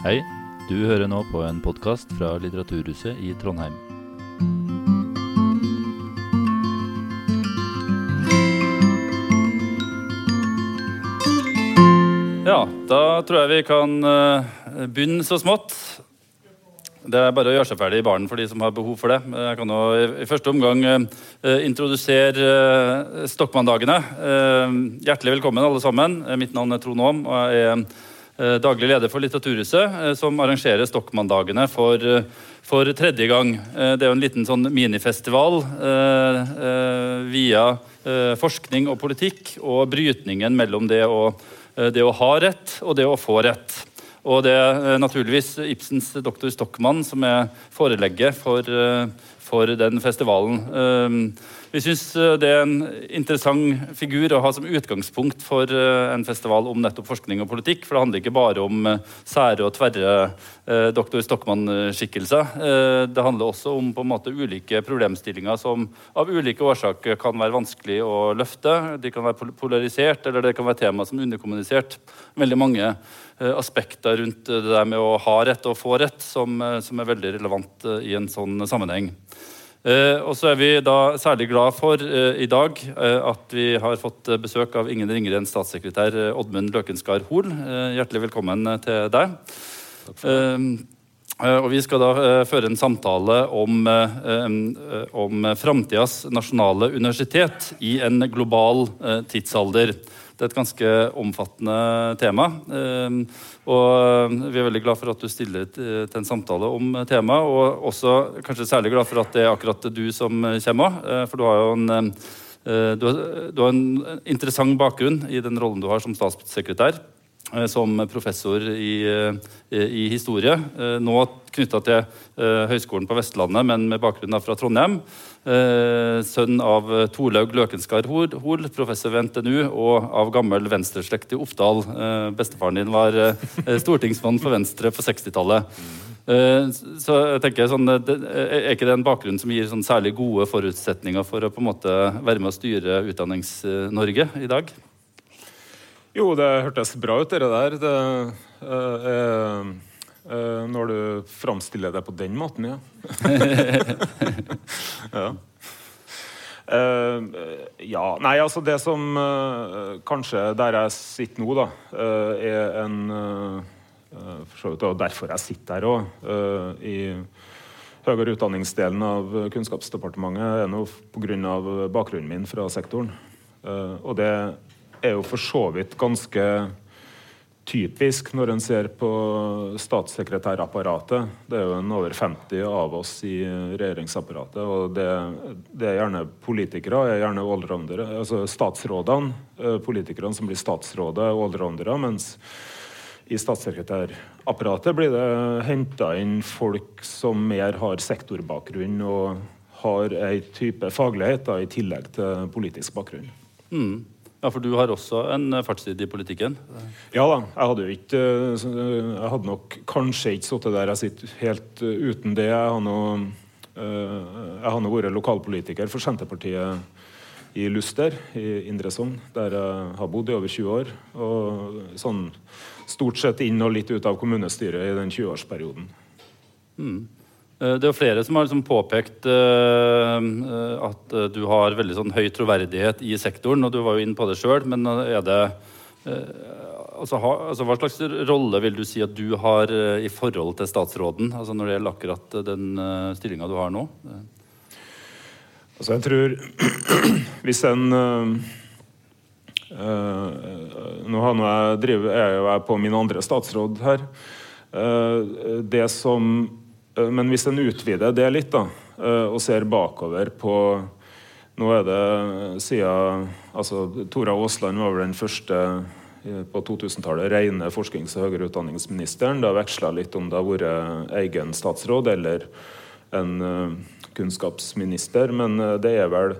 Hei, du hører nå på en podkast fra Litteraturhuset i Trondheim. Ja, da tror jeg vi kan eh, begynne så smått. Det er bare å gjøre seg ferdig i baren for de som har behov for det. Jeg kan nå i, første omgang eh, introdusere eh, Stokmanndagene. Eh, hjertelig velkommen, alle sammen. Mitt navn er Trond Aam, og jeg er daglig leder for Litteraturhuset, eh, som arrangerer Stokmanndagene for, eh, for tredje gang. Eh, det er jo en liten sånn minifestival eh, eh, via eh, forskning og politikk, og brytningen mellom det å, eh, det å ha rett og det å få rett. Og det er eh, naturligvis Ibsens doktor Stokmann som er forelegget for, eh, for den festivalen. Eh, Vi syns det er en interessant figur å ha som utgangspunkt for eh, en festival om nettopp forskning og politikk. For det handler ikke bare om eh, sære og tverre eh, doktor Stockmann-skikkelser. Eh, Det handler også om på en måte ulike problemstillinger som av ulike årsaker kan være vanskelig å løfte. De kan være polarisert, eller det kan være tema som er underkommunisert. Veldig mange eh, aspekter rundt det der med å ha rett og få rett som, eh, som er veldig relevant eh, i en sånn sammenheng. Eh, og så er vi da særlig glad for eh, i dag eh, at vi har fått eh, besøk av ingen ringere enn statssekretær eh, Oddmund Løkenskar Hoel. Eh, hjertelig velkommen til deg. Og vi skal da føre en samtale om, eh, om framtidas nasjonale universitet i en global tidsalder. Det er et ganske omfattende tema. eh, Og vi er veldig glad for at du stiller til en samtale om temaet. Og også kanskje særlig glad for at det er akkurat du som kommer òg. For du har jo en, eh, du har, du har en interessant bakgrunn i den rollen du har som statssekretær. Eh, Som professor i, eh, i historie. eh, Nå knytta til Høgskolen på Vestlandet, men med bakgrunn fra Trondheim. Sønn av Torlaug Løkenskar Hoel, professor ved NTNU, og av gammel venstreslekt i Oppdal. Bestefaren din var stortingsmann for Venstre på 60-tallet. Eh, Så jeg tenker sånn, Er ikke det en bakgrunn som gir sånn særlig gode forutsetninger for å på en måte være med å styre Utdannings-Norge i dag? Jo, det hørtes bra ut, det der. Det, eh, eh, eh, når du framstiller det på den måten, ja. ja. Uh, ja. Nei, altså det som uh, kanskje der jeg sitter nå, da, uh, er en For så vidt det er derfor jeg sitter her òg. I høyere utdanningsdelen av Kunnskapsdepartementet er nå pga. bakgrunnen min fra sektoren. Og det er jo for så vidt ganske typisk når en ser på statssekretærapparatet. Det er jo en over 50 av oss i regjeringsapparatet, og det, det er gjerne politikere, er gjerne allroundere. Altså statsrådene, eh, politikerne som blir statsråder, er allroundere, mens i statssekretærapparatet blir det henta inn folk som mer har sektorbakgrunn og har ei type faglighet da, i tillegg til politisk bakgrunn. Mm. Ja, for du har også en eh, fartstid i politikken. Ja da, jeg hadde jo ikke eh, Jeg hadde nok kanskje ikke sittet der jeg sitter helt eh, uten det. Jeg har nå jeg har nå vært lokalpolitiker for Senterpartiet i Luster i Indre Sogn, der jeg har bodd i over 20 år. Og sånn stort sett inn og litt ut av kommunestyret i den 20-årsperioden. Eh, Det er jo flere som har liksom påpekt eh, eh, at eh, du har veldig sånn høy troverdighet i sektoren, og du var jo inne på det sjøl, men eh, er det eh, altså, altså, Hva slags rolle vil du si at du har eh, i forhold til statsråden, altså når det gjelder akkurat eh, den uh, stillinga du har nå? Eh, Altså, jeg tror Hvis en øh, Nå har jeg driver, er jeg på min andre statsråd her. Uh, det som Men hvis en utvider det litt, da, øh, og ser bakover på Nå er det siden altså, Tora Aasland var vel den første eh, på 2000-tallet rene forsknings- og høyere utdanningsministeren. Det har veksla litt om det har vært egen statsråd eller en eh, kunnskapsminister, men eh, det er vel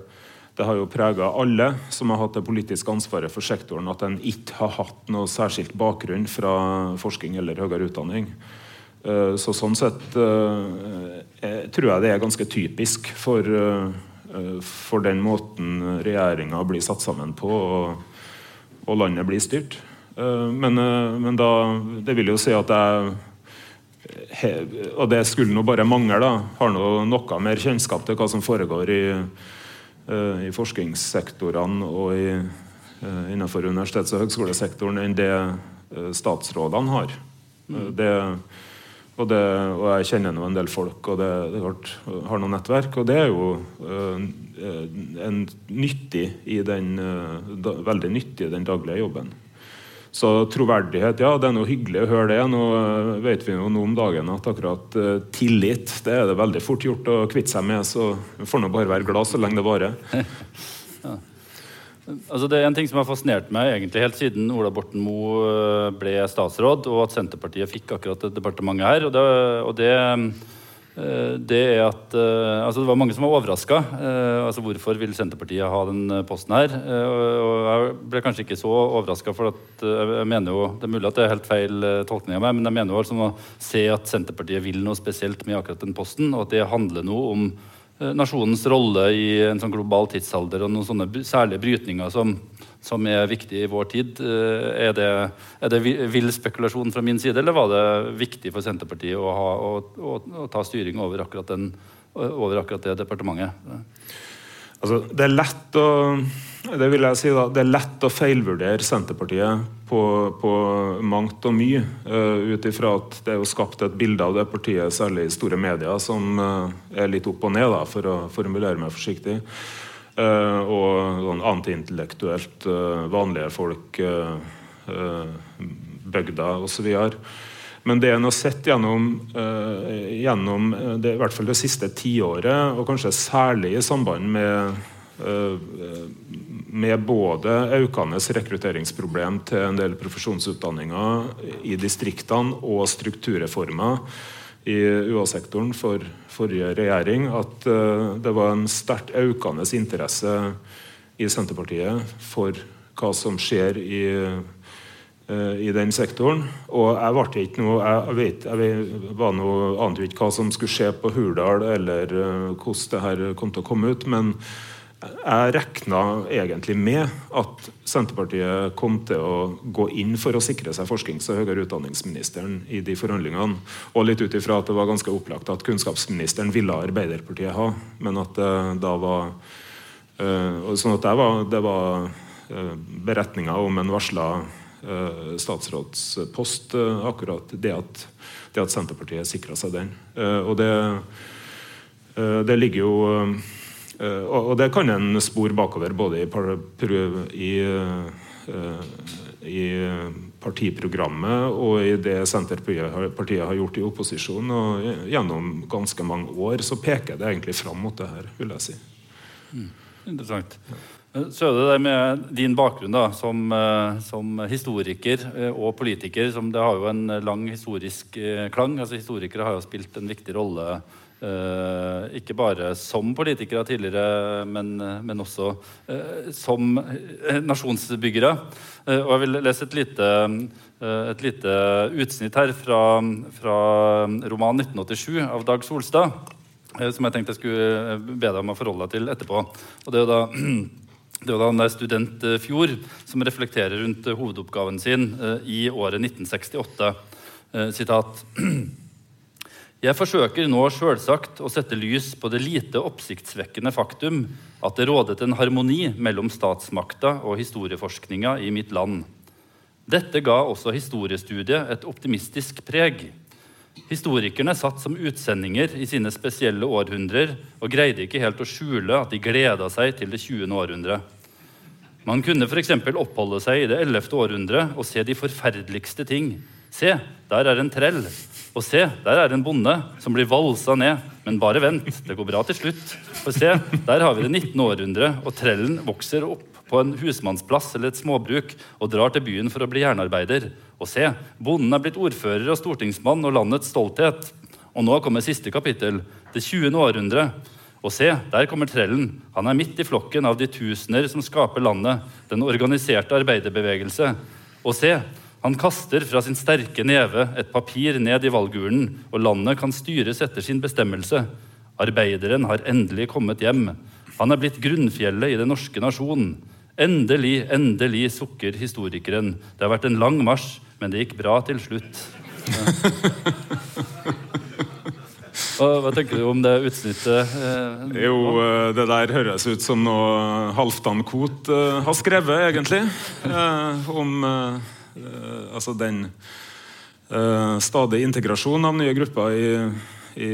det har jo prega alle som har hatt det politiske ansvaret for sektoren, at en ikke har hatt noe særskilt bakgrunn fra forskning eller høyere utdanning. Eh, Så sånn sett eh, eh, tror jeg det er ganske typisk for, for den måten regjeringa blir satt sammen på og, og landet blir styrt. Men, men da, det vil jo si at jeg Og det skulle nå bare mangle. da, Har nå noe mer kjennskap til hva som foregår i, i forskningssektorene og i, innenfor universitets- og høgskolesektoren enn det statsrådene har. Mm. Det, og, det, og, jeg kjenner nå en del folk og det, det har noe nettverk. Og det er jo en nyttig i den, da, veldig nyttig i den daglige jobben. Så troverdighet, ja, det er noe hyggelig å høre det. Nå eh, vet vi jo nå om dagen at akkurat uh, tillit det er det veldig fort gjort å kvitte seg med. Så vi får nå bare være glad så lenge det varer. ja. Altså det er en ting som har fascinert meg egentlig helt siden Ola Borten Moe eh, ble statsråd, og at Senterpartiet fikk akkurat det departementet her. og det, og det Eh, det er at uh, altså Det var mange som var overraska. Eh, altså hvorfor vil Senterpartiet ha den posten her? Og jeg ble kanskje ikke så overraska, for at, jeg mener jo, det er mulig at det er helt feil tolkning av meg, men jeg mener jo altså å se at Senterpartiet vil noe spesielt med akkurat den posten, og at det handler noe om nasjonens rolle i en sånn global tidsalder og noen sånne særlige brytninger som som er viktige i vår tid. Eh, er det, er det vill spekulasjon fra min side, eller var det viktig for Senterpartiet å, ha, å, å, å ta styring over akkurat, den, over akkurat, det departementet? Altså, det er lett å det vil jeg si da, det er lett å feilvurdere Senterpartiet på, på mangt og mye. Uh, Ut ifra at det er jo skapt et bilde av det partiet, særlig i store medier, som uh, er litt opp og ned, da, for å formulere meg forsiktig. Uh, og sånn antiintellektuelt uh, vanlige folk, uh, bygda osv. Men det en har sett gjennom, gjennom det, i hvert fall det siste tiåret, og kanskje særlig i samband med, med både økende rekrutteringsproblem til en del profesjonsutdanninger i distriktene og strukturreformer i UA-sektoren for forrige regjering at det var en sterkt økende interesse i Senterpartiet for hva som skjer i, i den sektoren. Og jeg ble ikke noe Jeg, vet, jeg var noe, ante ikke hva som skulle skje på Hurdal, eller uh, hvordan det her kom til å komme ut. men jeg regna egentlig med at Senterpartiet kom til å gå inn for å sikre seg forsknings- og høyere utdanningsministeren i de forhandlingene. Og litt ut ifra at det var ganske opplagt at kunnskapsministeren ville Arbeiderpartiet ha, men at det da var Sånn at det var, det var beretninga om en varsla statsrådspost, akkurat det at, det at Senterpartiet sikra seg den. og det, det ligger jo Eh, og det kan en spore bakover både i, i, eh, i partiprogrammet og i det Senterpartiet har gjort i opposisjon. Og gjennom ganske mange år så peker det egentlig fram mot det her, vil jeg si. Mm. Interessant. Så er det det med din bakgrunn da, som, eh, som, historiker og politiker. Som det har jo en lang historisk klang. altså Historikere har jo spilt en viktig rolle ikke bare som politikere tidligere, men, men også som nasjonsbyggere. Og jeg vil lese et lite, et lite utsnitt her fra, fra roman 1987 av Dag Solstad. som jeg tenkte jeg skulle be deg om å forholde deg til etterpå. Og det er jo da det da han er student Fjord som reflekterer rundt hovedoppgaven sin i året 1968. Sitat jeg forsøker nå selvsagt å sette lys på det lite oppsiktsvekkende faktum at det rådet en harmoni mellom statsmakta og historieforskninga i mitt land. Dette ga også historiestudiet et optimistisk preg. Historikerne satt som utsendinger i sine spesielle århundrer og greide ikke helt å skjule at de gleda seg til det 20. århundre. Man kunne f.eks. oppholde seg i det 11. århundre og se de forferdeligste ting. Se, der er en trell. Og se, der er en bonde som blir valsa ned. Men bare vent, det går bra til slutt. For se, der har vi det 19. århundre, og trellen vokser opp på en husmannsplass eller et småbruk og drar til byen for å bli jernarbeider. Og se, bonden er blitt ordfører og stortingsmann og landets stolthet. Og nå kommer siste kapittel, det 20. århundre. Og se, der kommer trellen. Han er midt i flokken av de tusener som skaper landet, den organiserte arbeiderbevegelse. Og se, han kaster fra sin sterke neve et papir ned i valgurnen, og landet kan styres etter sin bestemmelse. Arbeideren har endelig kommet hjem. Han er blitt grunnfjellet i den norske nasjonen. Endelig, endelig, sukker historikeren. Det har vært en lang marsj, men det gikk bra til slutt. Hva tenker du om det utsnittet? Eh, jo, eh, det der høres ut som noe Halvdan Koht uh, har skrevet, egentlig. Om altså den stadige integrasjonen av nye grupper i, i,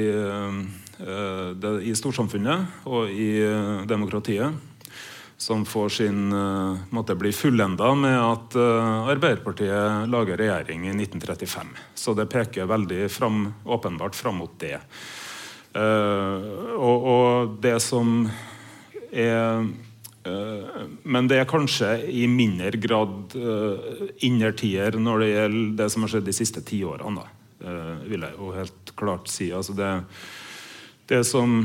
det, i storsamfunnet og i demokratiet som får sin uh, måtte bli fullenda med at uh, Arbeiderpartiet lager regjering i 1935. Så det peker veldig fram, åpenbart fram mot det. Uh, og, og, det som er Men det er kanskje i mindre grad innertier når det gjelder det som har skjedd de siste tiårene. vil jeg jo helt klart si. Altså det, det som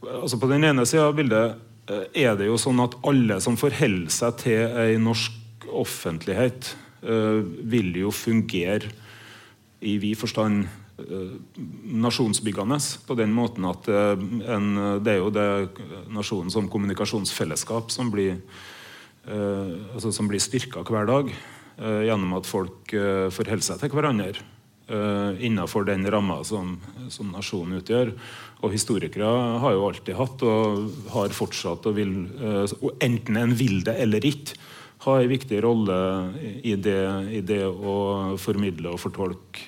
altså På den ene sida vil det Eh, er det jo sånn at alle som forholder seg til ei norsk offentlighet, eh, vil jo fungere i vid forstand eh, nasjonsbyggende. På den måten at en, det er jo det nasjonen som kommunikasjonsfellesskap som blir, altså blir styrka hver dag gjennom at folk forholder seg til hverandre innenfor den ramma som, som nasjonen utgjør. Og historikere har jo alltid hatt, og har fortsatt, og vil, eh, enten en vil det eller ikke, ha en viktig rolle i det, i det å formidle og fortolke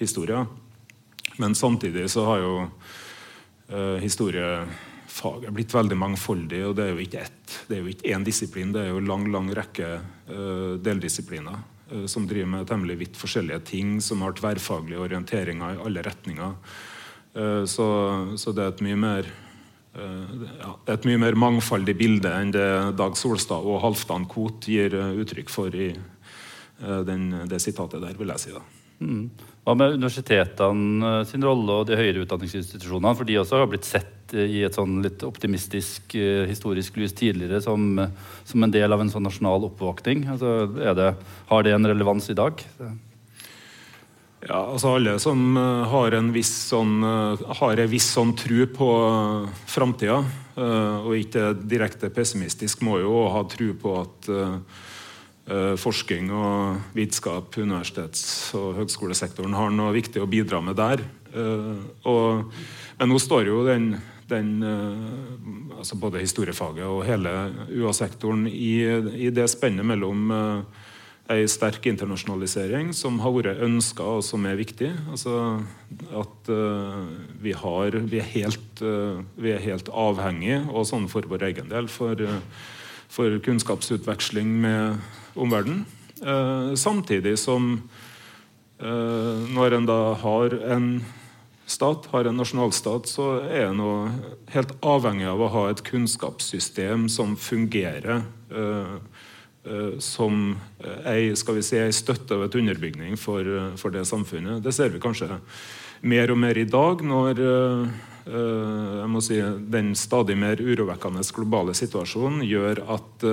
historier. Men samtidig så har jo uh, historiefaget blitt veldig mangfoldig, og det er jo ikke ett, det er jo ikke én disiplin, det er jo lang, lang rekke uh, deldisipliner uh, som driver med temmelig vidt forskjellige ting, som har tverrfaglige orienteringer i alle retninger. Eh, så, så, det er mer eh, ja, et mye mer mangfoldig bilde enn det Dag Solstad og Halvdan Koht gir eh, uttrykk for i den, det sitatet der, vil jeg si. da. Mm. Hva med universitetene sin rolle og de høyere utdanningsinstitusjonene? For de også har blitt sett i et sånn litt optimistisk historisk lys tidligere som, som en del av en sånn nasjonal oppvåkning. Altså, det, har det en relevans i dag? Ja, altså Alle som har en viss sånn, har en viss sånn tru på framtida, og ikke direkte pessimistisk, må jo ha tru på at forskning og vitenskap, universitets- og høgskolesektoren har noe viktig å bidra med der. Og, men nå står jo den, den altså både historiefaget og hele UA-sektoren i, i, det spennet mellom ei sterk internasjonalisering som har vært ønska og som er viktig. Altså at vi, har, vi, er helt, vi er helt avhengige, og sånn for vår egen del, for, for kunnskapsutveksling med omverdenen. samtidig som når en da har en stat, har en nasjonalstat, så er en helt avhengig av å ha et kunnskapssystem som fungerer. eh, Eh, som eh, ei, skal vi si, ei støtte og et underbygning for, eh, for, det samfunnet. Det ser vi kanskje mer og mer i dag, når jeg må si, den stadig mer urovekkende globale situasjonen gjør at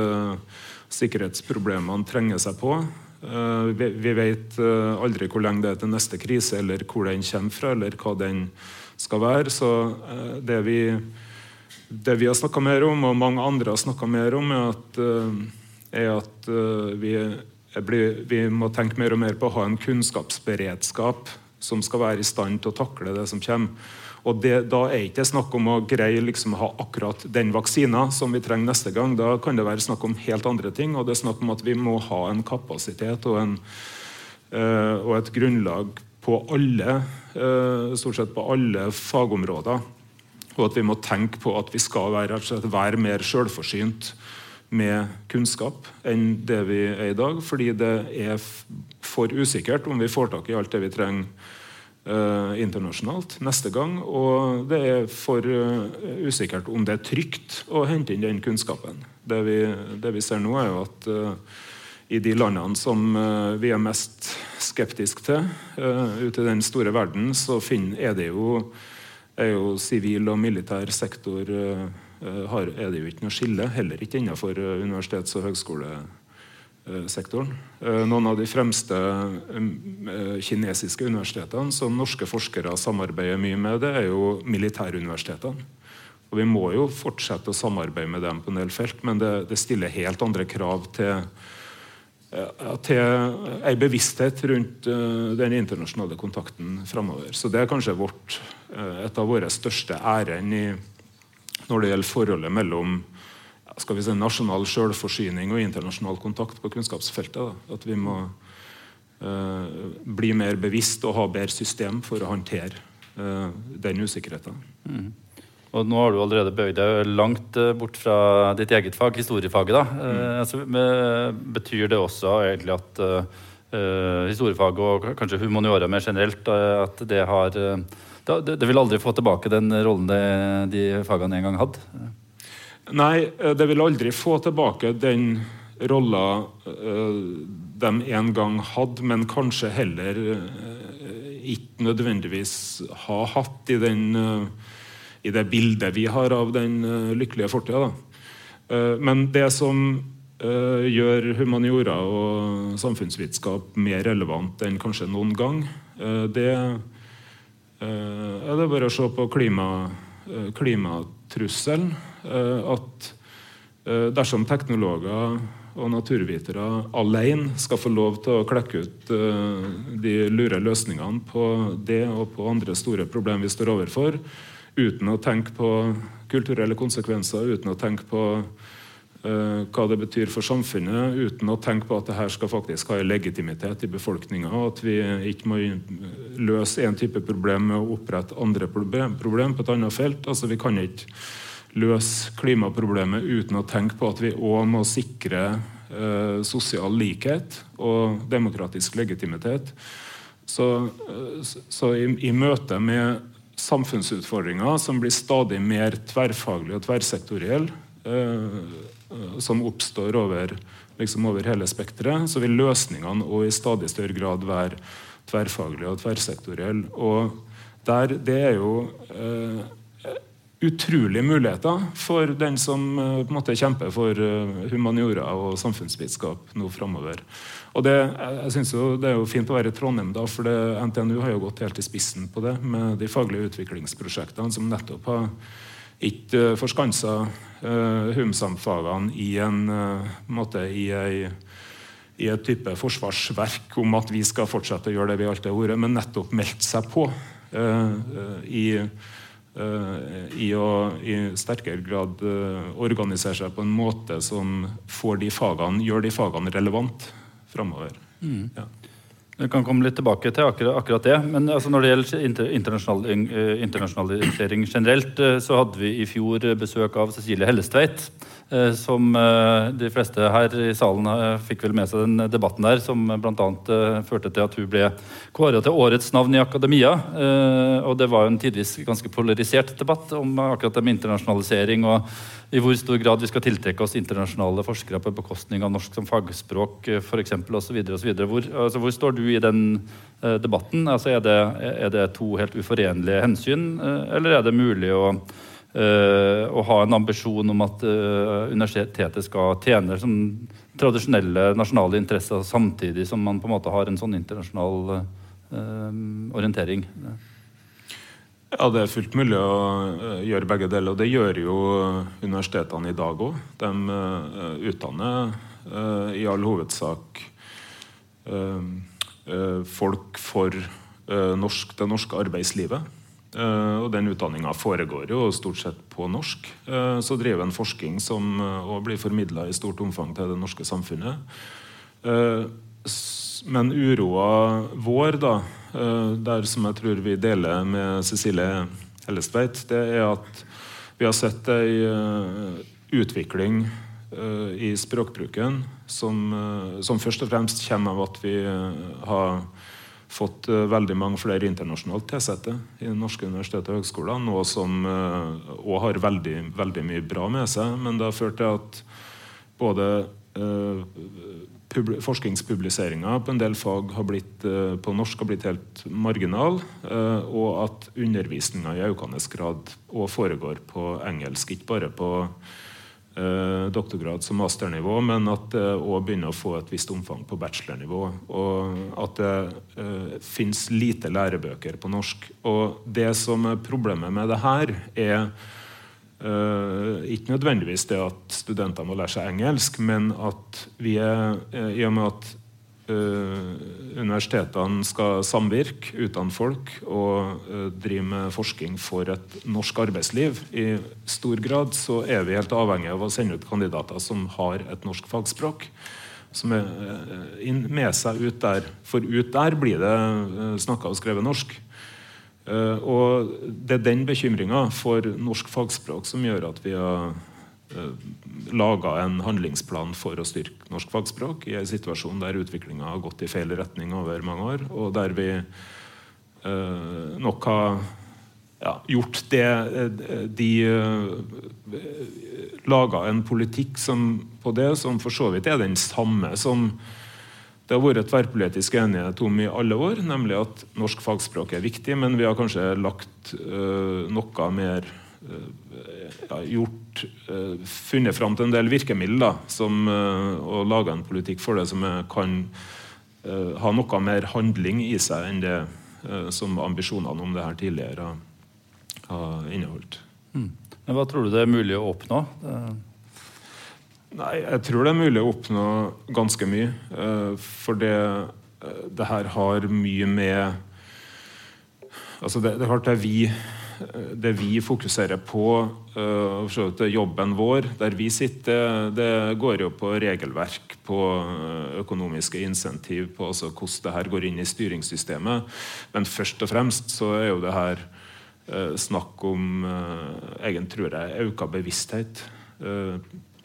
sikkerhetsproblemene trenger seg på. vi vet aldri hvor lenge det er til neste krise, eller hvor den kommer fra, eller hva den skal være. Så det vi, det vi har snakka mer om, og mange andre har snakka mer om, er at er at vi, blir, vi, må tenke mer og mer på å ha en kunnskapsberedskap som skal være i stand til å takle det som kommer. Og det, Da er det ikke snakk om å greie liksom å ha akkurat den vaksina som vi trenger neste gang. Da kan det være snakk om helt andre ting. Og det er snakk om at vi må ha en kapasitet og, en, uh, og et grunnlag på alle, uh, stort sett på alle fagområder. Og at vi må tenke på at vi skal være, være mer sjølforsynt med kunnskap enn det vi er i dag. Fordi det er for usikkert om vi får tak i alt det vi trenger internasjonalt neste gang. Og det er for uh, usikkert om det er trygt å hente inn den kunnskapen. Det vi, det vi ser nå, er jo at uh, i de landene som vi er mest skeptiske til ute i den store verden, så er det jo er jo sivil og militær sektor Eh, har, er det jo ikke noe skille, heller ikke innenfor eh, universitets- og høgskolesektoren. Eh, noen av de fremste kinesiske universitetene som norske forskere samarbeider mye med, det er jo militæruniversitetene. Og Vi må jo fortsette å samarbeide med dem på en del felt, men det, det stiller helt andre krav til, til ei bevissthet rundt den internasjonale kontakten framover. Så det er kanskje vårt, et av våre største ærend når det gjelder forholdet mellom skal vi si, nasjonal selvforsyning og internasjonal kontakt på kunnskapsfeltet. Da. At vi må uh, bli mer bevisst og ha bedre system for å håndtere uh, den usikkerheten. Mm. Og nå har du allerede bøyd deg langt eh, bort fra ditt eget fag, historiefaget. da. Mm. Uh, altså, betyr det også egentlig at historiefaget og kanskje humaniora mer generelt at det har det, det vil aldri få tilbake den rollen det, de fagene en gang hadde? Nei, eh, det vil aldri få tilbake den rolla uh, de en gang hadde, men kanskje heller uh, ikke nødvendigvis har hatt i, den, i det bildet vi har av den lykkelige fortida. men det som gjør humaniora og samfunnsvitenskap mer relevant enn kanskje noen gang, det er det bare å se på klima, klimatrusselen. Eh, at eh, dersom teknologer og naturvitere alene skal få lov til å klekke ut eh, de lure løsningene på det og på andre store problemer vi står overfor, uten å tenke på kulturelle konsekvenser, uten å tenke på hva det betyr for samfunnet, uten å tenke på at dette skal faktisk ha legitimitet i befolkninga, at vi ikke må løse én type problem med å opprette andre problem, problem på et annet felt. Altså, vi kan ikke løse klimaproblemet uten å tenke på at vi òg må sikre eh, sosial likhet og demokratisk legitimitet. Så, eh, så i, i, møte med samfunnsutfordringer som blir stadig mer tverrfaglige og tverrsektorielle, eh, som oppstår over, liksom over hele spekteret, så vil løsningene òg i stadig større grad være tverrfaglige og tverrsektorielle. Og der, det er jo eh, utrolige muligheter for den som eh, på en måte kjemper for eh, humaniora og samfunnsvitenskap nå framover. Og det, jeg synes jo, det er jo fint å være i Trondheim, da, for det, NTNU har jo gått helt i spissen på det med de faglige utviklingsprosjektene som nettopp har ikke forskansa uh, HUMSAM-fagene i en måte i ei i et type forsvarsverk om at vi skal fortsette å gjøre det vi alltid har vært, men nettopp meldt seg på i Eh, i å i sterkere grad eh, organisere seg på en måte som får de fagene, gjør de fagene relevant framover. Mm. Ja. Vi kan komme litt tilbake til akkurat, akkurat det. Men altså når det gjelder internasjonal, eh, internasjonalisering generelt, så hadde vi i fjor besøk av Cecilie Hellestveit Eh, som eh, de fleste her i salen eh, fikk vel med seg den debatten der, som bl.a. førte til at hun ble kåret til årets navn i akademia. Og det var jo en tidvis ganske polarisert debatt om akkurat det med internasjonalisering og i hvor stor grad vi skal tiltrekke oss internasjonale forskere på bekostning av norsk som fagspråk f.eks. osv. Hvor, altså, hvor står du i den debatten? Altså, er, det, er det to helt uforenlige hensyn, eller er det mulig å Uh, og ha en ambisjon om at uh, universitetet skal tjene som tradisjonelle nasjonale interesser samtidig som man på en måte har en sånn internasjonal uh, orientering. Ja, Det er fullt mulig å gjøre begge deler, og det gjør jo universitetene i dag òg. De utdanner i all hovedsak folk for norsk, det norske arbeidslivet. Og Den utdanninga foregår jo stort sett på norsk. Så driver en forskning som òg blir formidla i stort omfang til det norske samfunnet. men uroa vår, da, der som jeg tror vi deler med Cecilie Hellestveit, det er at vi har sett ei utvikling i språkbruken som, som, først og fremst kommer av at vi har fått veldig mange flere internasjonalt tilsatte i norske universiteter og høgskoler. Noe som òg har veldig, veldig, mye bra med seg. Men det har ført til at både forskningspubliseringer på en del fag blitt, på norsk har blitt helt marginal, og at undervisninga i økende grad òg foregår på engelsk. Ikke bare på eh, doktorgrads- og masternivå, men at det òg begynner å få et visst omfang på bachelornivå. Og at det eh, fins lite lærebøker på norsk. Og det som er problemet med det her, er Uh, ikke nødvendigvis det at studenter må lære seg engelsk, men at vi er uh, I og med at uh, universitetene skal samvirke, utdanne folk og drive med forskning for et norsk arbeidsliv i stor grad, så er vi helt avhengig av å sende ut kandidater som har et norsk fagspråk. Som er med seg ut der. For ut der blir det snakka og skrevet norsk. Uh, og Det er den bekymringa for norsk fagspråk som gjør at vi har eh, laga en handlingsplan for å styrke norsk fagspråk i en situasjon der utviklinga har gått i feil retning over mange år, og der vi uh, nok har ja, gjort det De laga en politikk som, på det som for så vidt er den samme som det har vært tverrpolitisk enighet om i alle år, nemlig at norsk fagspråk er viktig, men vi har kanskje lagt uh, noe mer uh, ja, gjort uh, Funnet fram til en del virkemidler som, og laga en politikk for det som kan ha noe mer handling i seg enn det som ambisjonene om det her tidligere har inneholdt. Mm. Men Hva tror du det er mulig å oppnå? Det Nei, jeg tror det er mulig å oppnå ganske mye. Eh, for det, eh, det her har mye med Altså, det, det er klart det vi eh, det vi fokuserer på, jobben vår, der vi sitter, det går jo på regelverk, på økonomiske insentiv, på altså hvordan det her går inn i styringssystemet. Men først og fremst så er jo det her snakk om egen, tror jeg, økt bevissthet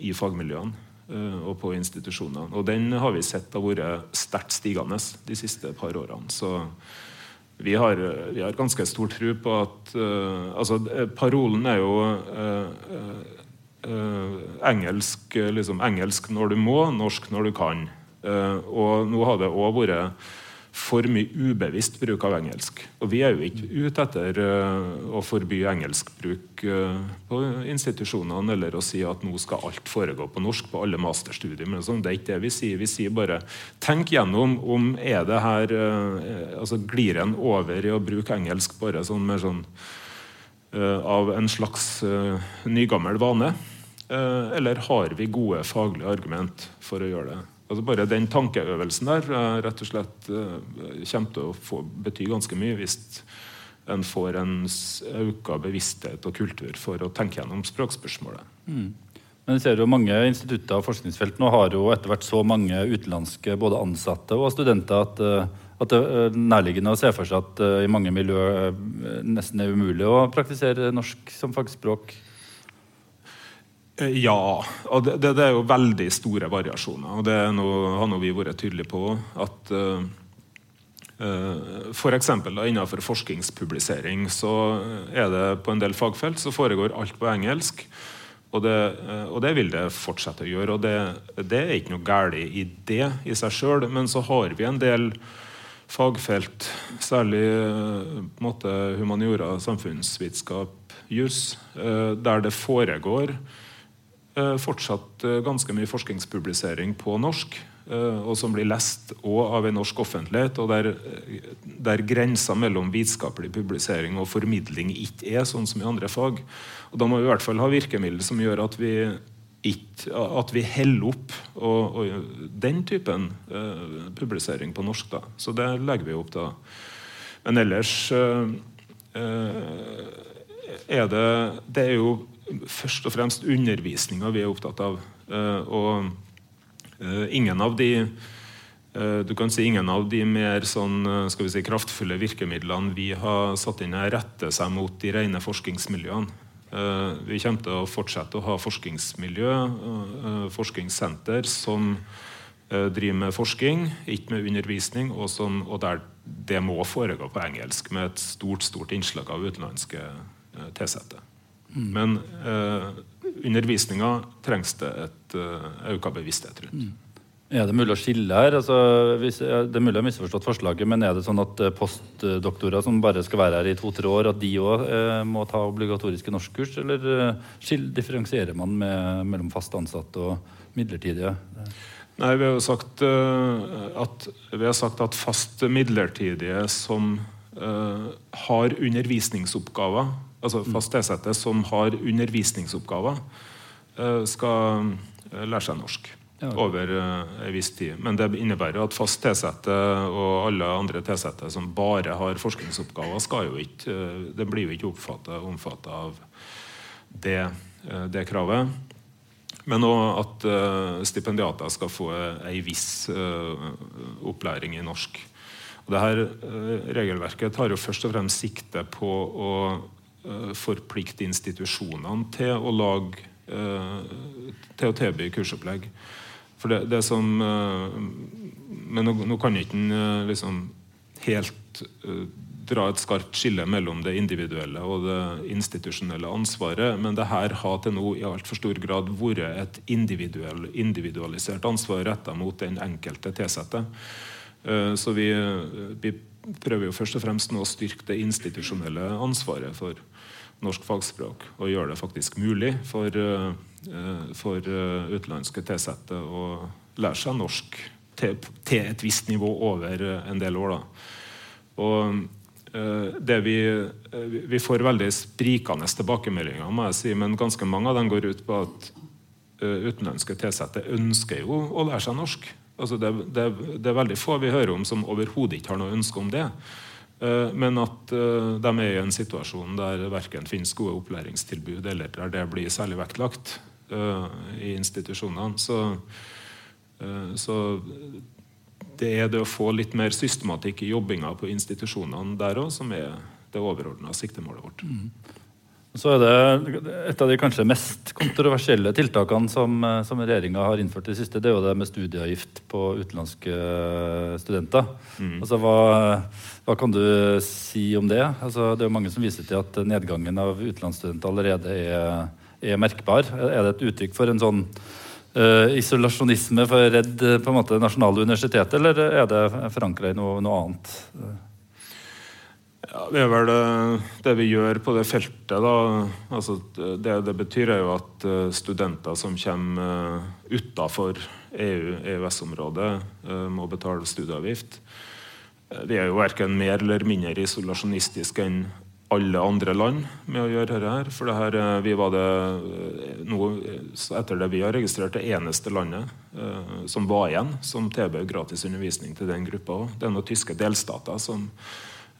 i fagmiljøene eh, og på institusjonene. Og den har vi sett har vært sterkt stigende de siste par årene. Så vi har, vi har ganske stor tro på at uh, altså, Parolen er jo uh, uh, engelsk, liksom, engelsk når du må, norsk når du kan. og nå har det òg vært for mye ubevisst bruk av engelsk. Og vi er jo ikke ute etter uh, å forby engelskbruk uh, på institusjonene eller å si at nå skal alt foregå på norsk på alle masterstudier. Men sånn, det er ikke det vi sier. Vi sier bare tenk gjennom om er det her uh, altså Glir en over i å bruke engelsk bare sånn mer sånn av en slags nygammel vane? eller har vi gode faglige argument for å gjøre det? Altså bare Den tankeøvelsen der rett og slett eh, kommer til å få, bety ganske mye hvis en får en økt bevissthet og kultur for å tenke gjennom språkspørsmålet. Mm. Men ser jo Mange institutter og forskningsfelt nå har jo etter hvert så mange utenlandske både ansatte og studenter at, eh, at det nærliggende å se for seg at eh, i mange miljøer nesten er umulig å praktisere norsk som fagspråk. Eh, ja. og det, det, er jo veldig store variasjoner. og Det noe, har vi vært tydelige på. at uh, uh, F.eks. For innenfor forskningspublisering så er det på en del fagfelt så foregår alt på engelsk. Og det, og det vil det fortsette å gjøre. og Det, det er ikke noe galt i det i seg sjøl. Men så har vi en del fagfelt, særlig på en måte humaniora, samfunnsvitenskap, juss, der det foregår Eh, fortsatt eh, ganske mye forskningspublisering på norsk. Eh, og som blir lest òg av en norsk offentlighet, og der, der grensa mellom vitenskapelig publisering og formidling ikke er sånn som i andre fag. Og Da må vi i hvert fall ha virkemidler som gjør at vi, ikke, at vi heller opp og, og den typen uh, publisering på norsk. da. Så det legger vi opp da. Men ellers uh, uh, er det Det er jo først og fremst undervisninga vi er opptatt av. Eh, og eh, ingen av de eh, du kan si ingen av de mer sånn, skal vi si, kraftfulle virkemidlene vi har satt inn her, retter seg mot de rene forskningsmiljøene. Vi kommer til å fortsette å ha forskningsmiljø, forskningssenter, som driver med forskning, ikke med undervisning, og, som, og der det må foregå på engelsk, med et stort, stort innslag av utenlandske tilsatte. Men eh, undervisninga trengs det et eh, økt bevissthet rundt. Mm. Er det mulig å skille her? Altså, hvis, det er mulig å ha misforstått forslaget, men er det sånn at eh, postdoktorer som bare skal være her i to-tre år, at de òg eh, må ta obligatoriske norskkurs? Eller eh, skil, differensierer man med, mellom fast ansatte og midlertidige? Nei, vi har jo sagt, uh, at, vi har sagt at fast midlertidige som har undervisningsoppgaver, altså fast tilsatte som har undervisningsoppgaver, skal lære seg norsk over uh, en viss tid. Men det innebærer at fast tilsatte og alle andre tilsatte som bare har forskningsoppgaver, skal jo ikke, det blir jo ikke omfattet av det, det, kravet. Men òg at stipendiater skal få ei viss opplæring i norsk. Og det her regelverket tar jo først og fremst sikte på å forplikte institusjonene til å lage til å tilby kursopplegg. For det, det som eh, Men nå, nå kan ikke en eh, liksom helt dra et skarpt skille mellom det individuelle og det institusjonelle ansvaret, men det her har til nå i altfor stor grad vært et individuell, individualisert ansvar retta mot den enkelte tilsatte. Så vi, vi, prøver jo først og fremst nå å styrke det institusjonelle ansvaret for norsk fagspråk, og gjøre det faktisk mulig for uh, Eh, for eh, utenlandske tilsatte å lære seg norsk til, til, et visst nivå over eh, en del år. Da. Og det vi, vi får veldig sprikende tilbakemeldinger, må jeg si, men ganske mange av dem går ut på at utenlandske tilsatte ønsker jo å lære seg norsk. Altså det, det, det, er veldig få vi hører om som overhodet ikke har noe ønske om det. Men at de er i en situasjon der verken finnes gode opplæringstilbud eller der det blir særlig vektlagt. Eh, i institusjonene. Så, eh, så, det er det å få litt mer systematikk i jobbinga på institusjonene der òg som er det overordna siktemålet vårt. Så er det Et av de kanskje mest kontroversielle tiltakene som, eh, som regjeringa har innført i det siste, det er jo det med studieavgift på utenlandske studenter. Mm. Altså, hva, hva, kan du si om det? Altså, det er jo mange som viser til at nedgangen av utenlandsstudenter allerede er er merkbar? Er det et uttrykk for en sånn uh, isolasjonisme for å redde på en måte nasjonale universitetet, eller er det forankra i noe, noe annet? Ja, det er vel det, det, vi gjør på det feltet. Altså, det det betyr, jo at eh, studenter som kommer uh, utafor EU-EØS-området, må betale studieavgift. Vi er jo verken mer eller mindre isolasjonistiske enn alle andre land med å gjøre dette. her, For det her, eh, vi var det noe, etter det vi har registrert, det eneste landet eh, som var igjen som tilbød gratis undervisning til den gruppa. Det er noen tyske delstater som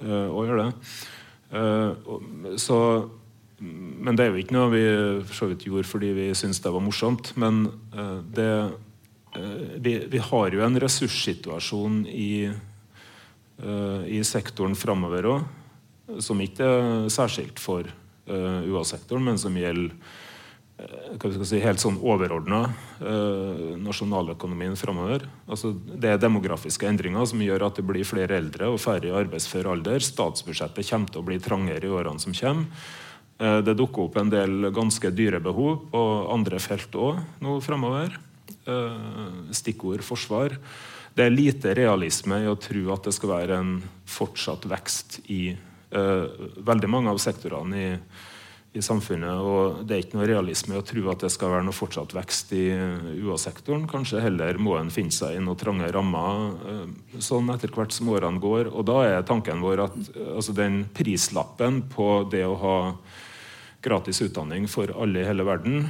òg gjøre det. Så, men det er jo ikke noe vi for så vidt gjorde fordi vi syntes det var morsomt. Men det, vi, vi, har jo en ressurssituasjon i, i sektoren framover òg som ikke er særskilt for eh, UA-sektoren, men som gjelder si, helt sånn overordna eh, nasjonaløkonomien framover. Altså, det er demografiske endringer som gjør at det blir flere eldre og færre i arbeidsfør alder. Statsbudsjettet kommer til å bli trangere i årene som kommer. Eh, det dukker opp en del ganske dyre behov på andre felt òg nå framover. Stikkord forsvar. Det er lite realisme i å tro at det skal være en fortsatt vekst i uh, veldig mange av sektorene i, i, samfunnet. Og det er ikke noe realisme å tro at det skal være noe fortsatt vekst i UA-sektoren. Kanskje heller må en finne seg i noen trange rammer uh, sånn etter hvert som årene går. Og da er tanken vår at uh, altså den prislappen på det å ha gratis utdanning for alle i hele verden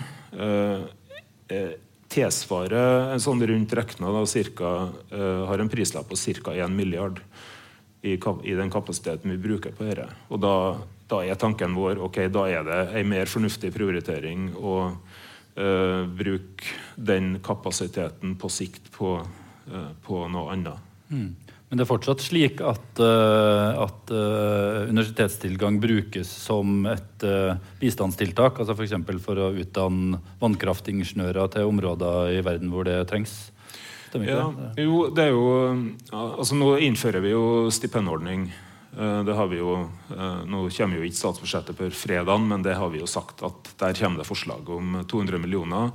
tilsvarer en sånn rundt regna har en prislapp på ca. 1 milliard i, den kapasiteten vi bruker på dette. Og da, da, er tanken vår ok, da er det en mer fornuftig prioritering å uh, bruke den kapasiteten på sikt på, uh, på noe annet. Mm. Men det er fortsatt slik at, uh, at uh, universitetstilgang brukes som et uh, bistandstiltak? altså F.eks. For, for å utdanne vannkraftingeniører til områder i verden hvor det trengs? Stemmer ikke ja, det? Jo, det er jo altså Nå innfører vi jo stipendordning. Eh, det har vi jo, eh, Nå kommer jo ikke statsbudsjettet på fredag, men det har vi jo sagt at der kommer det forslag om 200 millioner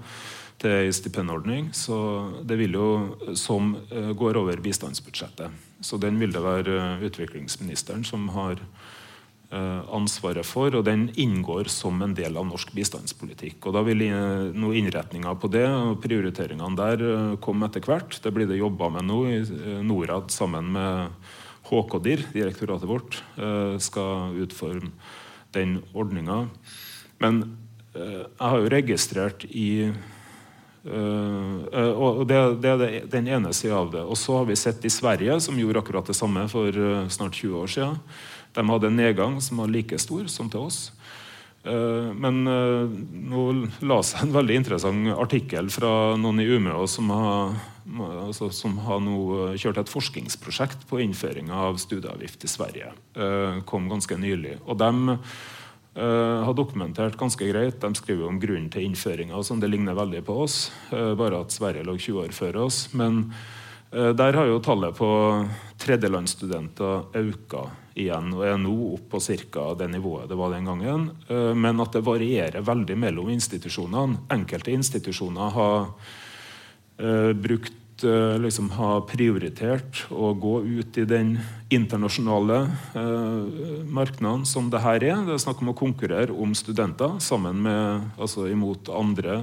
til ei stipendordning. Så det vil jo, som eh, går over bistandsbudsjettet. Så den vil det være utviklingsministeren som har ansvaret for, og den inngår som en del av norsk bistandspolitikk. Og Da vil noen innretninger på det og prioriteringene der komme etter hvert. Det blir det jobba med nå i Norad sammen med HKDIR, direktoratet vårt, skal utforme den ordninga. Men jeg har jo registrert i og det, er den ene sida av det. Og så har vi sett i Sverige, som gjorde akkurat det samme for snart 20 år siden. De hadde en nedgang som var like stor som til oss. Eh, men eh, nå la seg en veldig interessant artikkel fra noen i Umeå som har, altså, som har nå eh, kjørt et forskningsprosjekt på innføring av studieavgift i Sverige. Kom ganske nylig. Og de har dokumentert ganske greit. De skriver om grunnen til innføringa. Sånn. Det ligner veldig på oss, bare at Sverige lå 20 år før oss. Men der har jo tallet på tredjelandsstudenter økt igjen og er nå opp på ca. det nivået det var den gangen. Eh, men at det varierer veldig mellom institusjonene. Enkelte institusjoner har brukt uh, liksom har prioritert å gå ut i den internasjonale eh, markedet som det her er. Det er snakk om å konkurrere om studenter sammen med, altså imot andre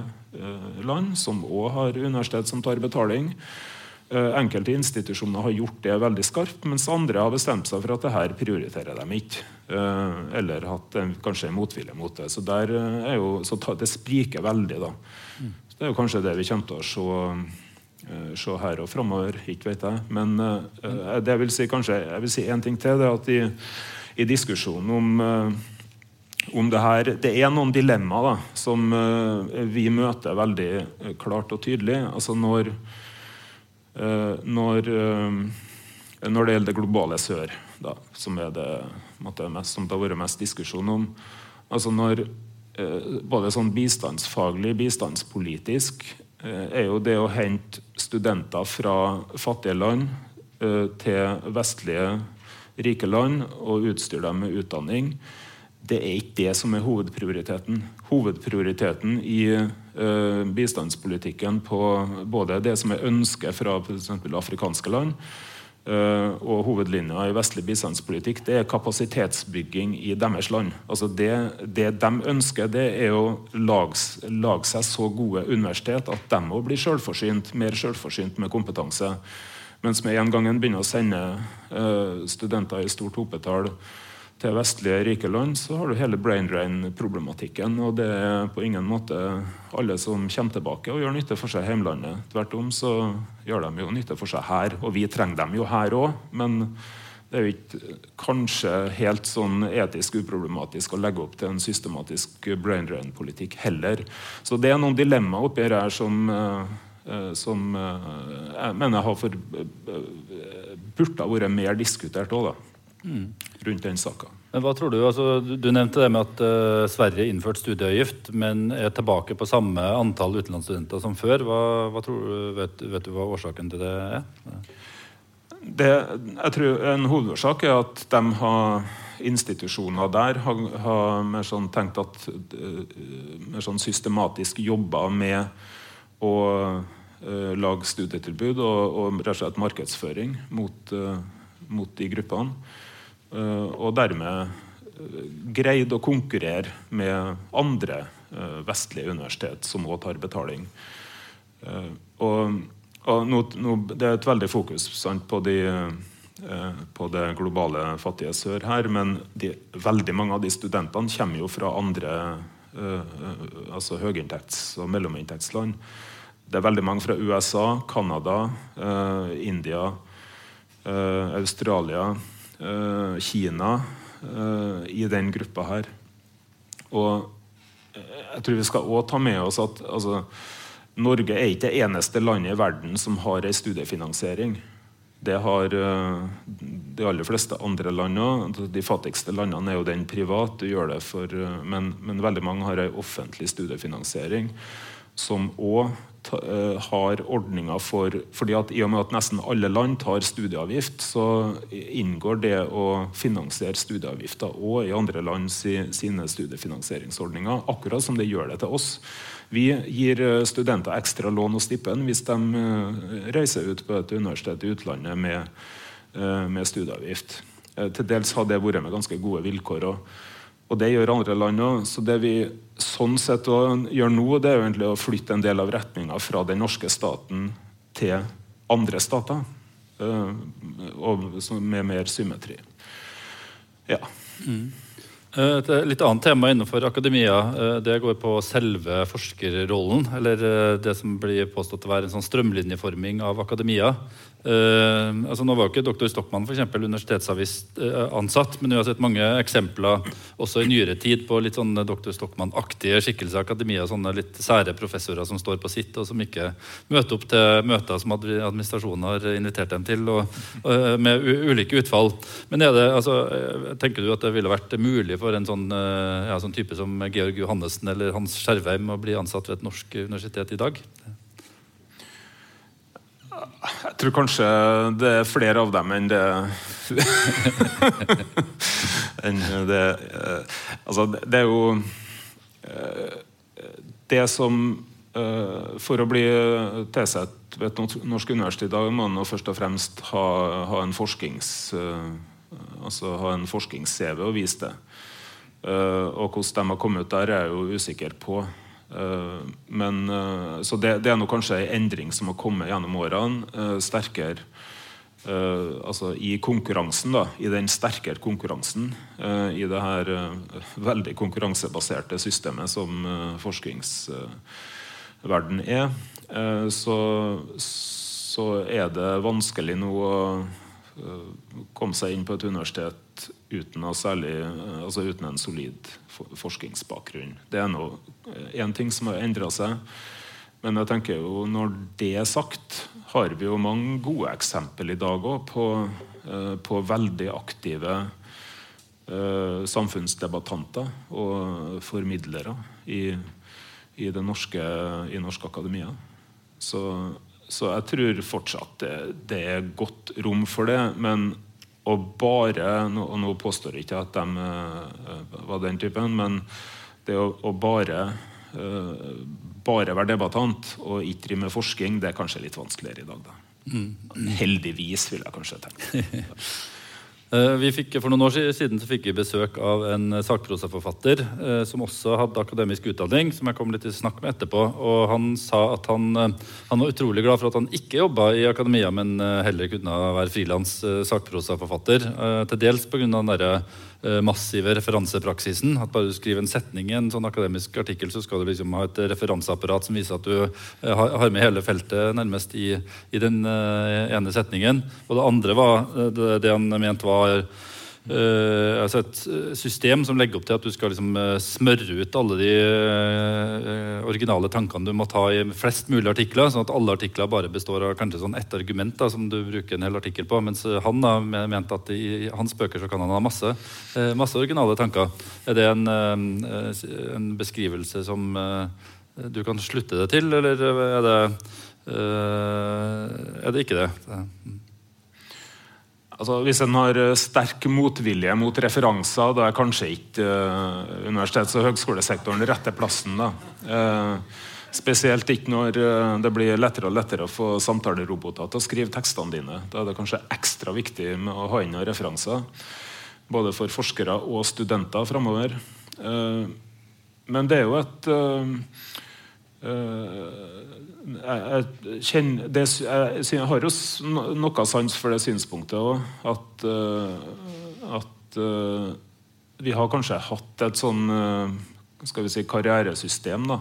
land som òg har universitet som tar betaling. Eh, enkelte institusjoner har gjort det veldig skarpt, mens andre har bestemt seg for at det her prioriterer de ikke. Eh, eller hatt kanskje en motvilje mot det. Så, eh, jo, så det spriker veldig. da. Så det er jo kanskje det vi kommer til å se, se her og framover. Ikke vet jeg. Men det vil si kanskje, jeg vil si en ting til. det at i, i diskusjonen om om det her Det er noen dilemmaer som vi møter veldig klart og tydelig. Altså når Eh, når, eh, når, det gjelder det globale sør, da, som er det, mest, som det har vært mest diskusjon om altså når eh, Både sånn bistandsfaglig, bistandspolitisk, er jo det å hente studenter fra fattige land til vestlige, rike land og utstyre dem med utdanning, det er ikke det som er hovedprioriteten. Hovedprioriteten i bistandspolitikken på både det som er ønsket fra f.eks. afrikanske land, og hovedlinja i vestlig bistandspolitikk, det er kapasitetsbygging i deres land. Altså det, det de ønsker, det er å lage, lage seg så gode universitet at de må bli selvforsynt, mer selvforsynt med kompetanse. Mens med en gang en begynner å sende uh, studenter i stort hopetall til vestlige rike land, så har du hele brain drain-problematikken. Og det er på ingen måte alle som kommer tilbake og gjør nytte for seg i hjemlandet. Tvert om så gjør de jo nytte for seg her, og vi trenger dem jo her òg. Men det er jo ikke kanskje helt sånn etisk uproblematisk å legge opp til en systematisk brain drain-politikk heller. Så det er noen dilemmaer oppi her som, eh, som eh, jeg mener har for, eh, burde ha vært mer diskutert òg, da mm. rundt den saka. Men hva tror Du altså, du nevnte det med at uh, Sverige innførte studieavgift, men er tilbake på samme antall utenlandsstudenter som før. Hva, hva tror du, vet, vet, du hva årsaken til det er? Det, jeg tror En hovedårsak er at de har institusjoner der har, har mer sånn tenkt at uh, mer sånn systematisk jobba med å uh, lage studietilbud og, og og markedsføring mot, mot de gruppene. Eh, og dermed eh, greid å konkurrere med andre eh, vestlige universitet som òg tar betaling. Og, og nå, nå, det er et veldig fokus sant, på, de, på, det globale fattige sør her, men de, veldig mange av de studentene kommer jo fra andre altså høyinntekts- og mellominntektsland. Det er veldig mange fra USA, Canada, India, Australia Kina eh, i den gruppa her. Og eh, jeg tror vi skal også ta med oss at altså, Norge er ikke det eneste landet i verden som har ei studiefinansiering. Det har de aller fleste andre landene. De fattigste landene er jo den privat, for, men, men, veldig mange har ei offentlig studiefinansiering som òg Eh, har ordninger for fordi at I og med at nesten alle land tar studieavgift, så inngår det å finansiere studieavgifter òg i andre land sine studiefinansieringsordninger. Akkurat som det gjør det til oss. Vi gir eh, studenter ekstra lån og stipend hvis de eh, reiser ut på et universitet i utlandet med, med studieavgift. Til dels har det vært med ganske gode vilkår. og og det gjør andre land òg. Så det vi sånn sett gjør nå, det er jo egentlig å flytte en del av retninga fra den norske staten til andre stater. og med mer symmetri. Ja. Mm. Eh, et litt annet tema innenfor akademia eh, det går på selve forskerrollen. Eller eh, det som blir påstått å være en sånn strømlinjeforming av akademia. Uh, altså nå var jo ikke doktor Stockmann for eksempel, universitetsansatt, men vi har sett mange eksempler også i nyere tid på litt sånn doktor Stockmann-aktige skikkelser i akademia. Sånne litt sære professorer som står på sitt, og som ikke møter opp til møter som administrasjonen har invitert dem til, og, og, med ulike utfall. Men det, altså, tenker du at det ville vært mulig for en sånn, ja, sånn type som Georg Johannessen eller Hans Skjervheim å bli ansatt ved et norsk universitet i dag? Jeg tror kanskje det er flere av dem enn det enn det eh, Altså, det er jo eh, Det som eh, For å bli tilsatt ved et norsk universitet i dag, må man først og fremst ha, ha en forsknings altså ha en forsknings-CV å vise det. Og hvordan de har kommet ut der, er jeg jo usikker på. Eh, men, eh, så det, det er nok kanskje en endring som har kommet gjennom årene. Eh, sterkere altså i konkurransen, da, i den sterkere konkurransen i det her veldig konkurransebaserte systemet som forskningsverden er, så, så er det vanskelig nå å komme seg inn på et universitet uten, særlig, altså uten en solid forskningsbakgrunn. Det er én ting som har endra seg. Men jeg tenker jo, når det er sagt, har vi jo mange gode eksempel i dag òg på, eh, på, veldig aktive samfunnsdebattanter og formidlere i, i, det norske, i norsk akademia. Så, så, jeg tror fortsatt det, det er godt rom for det. Men og bare Og nå påstår jeg ikke at de uh, var den typen, men det å, å bare uh, bare være debattant og ikke drive med forskning, det er kanskje litt vanskeligere i dag. da. Mm. Heldigvis, vil jeg kanskje tenke. Eh, vi fikk, for noen år siden så fikk vi besøk av en sakprosaforfatter eh, som også hadde akademisk utdanning, som jeg kom litt i snakk med etterpå. og Han sa at han, eh, han var utrolig glad for at han ikke jobba i akademia, men eh, heller kunne være frilans eh, sakprosaforfatter. Eh, til dels pga. den derre Eh, massive referansepraksisen. At bare du skriver en setning i en sånn akademisk artikkel, så skal du liksom ha et referanseapparat som viser at du eh, har med hele feltet nærmest i, i den eh, ene setningen. Og det andre var det han mente var Uh, altså et eh, system som legger opp til at du skal liksom, uh, smøre ut alle de uh, originale tankene du må ta i flest mulig artikler, sånn at alle artikler bare består av kanskje sånn ett argument da, som du bruker en hel artikkel på. Mens han da mente at i hans bøker så kan han ha masse, masse originale tanker. Er det en, en beskrivelse som du kan slutte det til, eller er det, er det ikke det? det Altså, hvis en har eh, sterk motvilje mot referanser, da er kanskje ikke uh, universitets- og høgskolesektoren rette plassen. Uh, spesielt ikke når uh, det blir lettere og lettere å få samtaleroboter til å skrive tekstene dine. Da er det kanskje ekstra viktig med å ha inn noen referanser. Både for forskere og studenter framover. men det er jo et jeg, jeg, det, jeg, har jo noe sans for det synspunktet òg. At, uh, at uh, vi har kanskje hatt et sånn uh, skal vi si, karrieresystem da,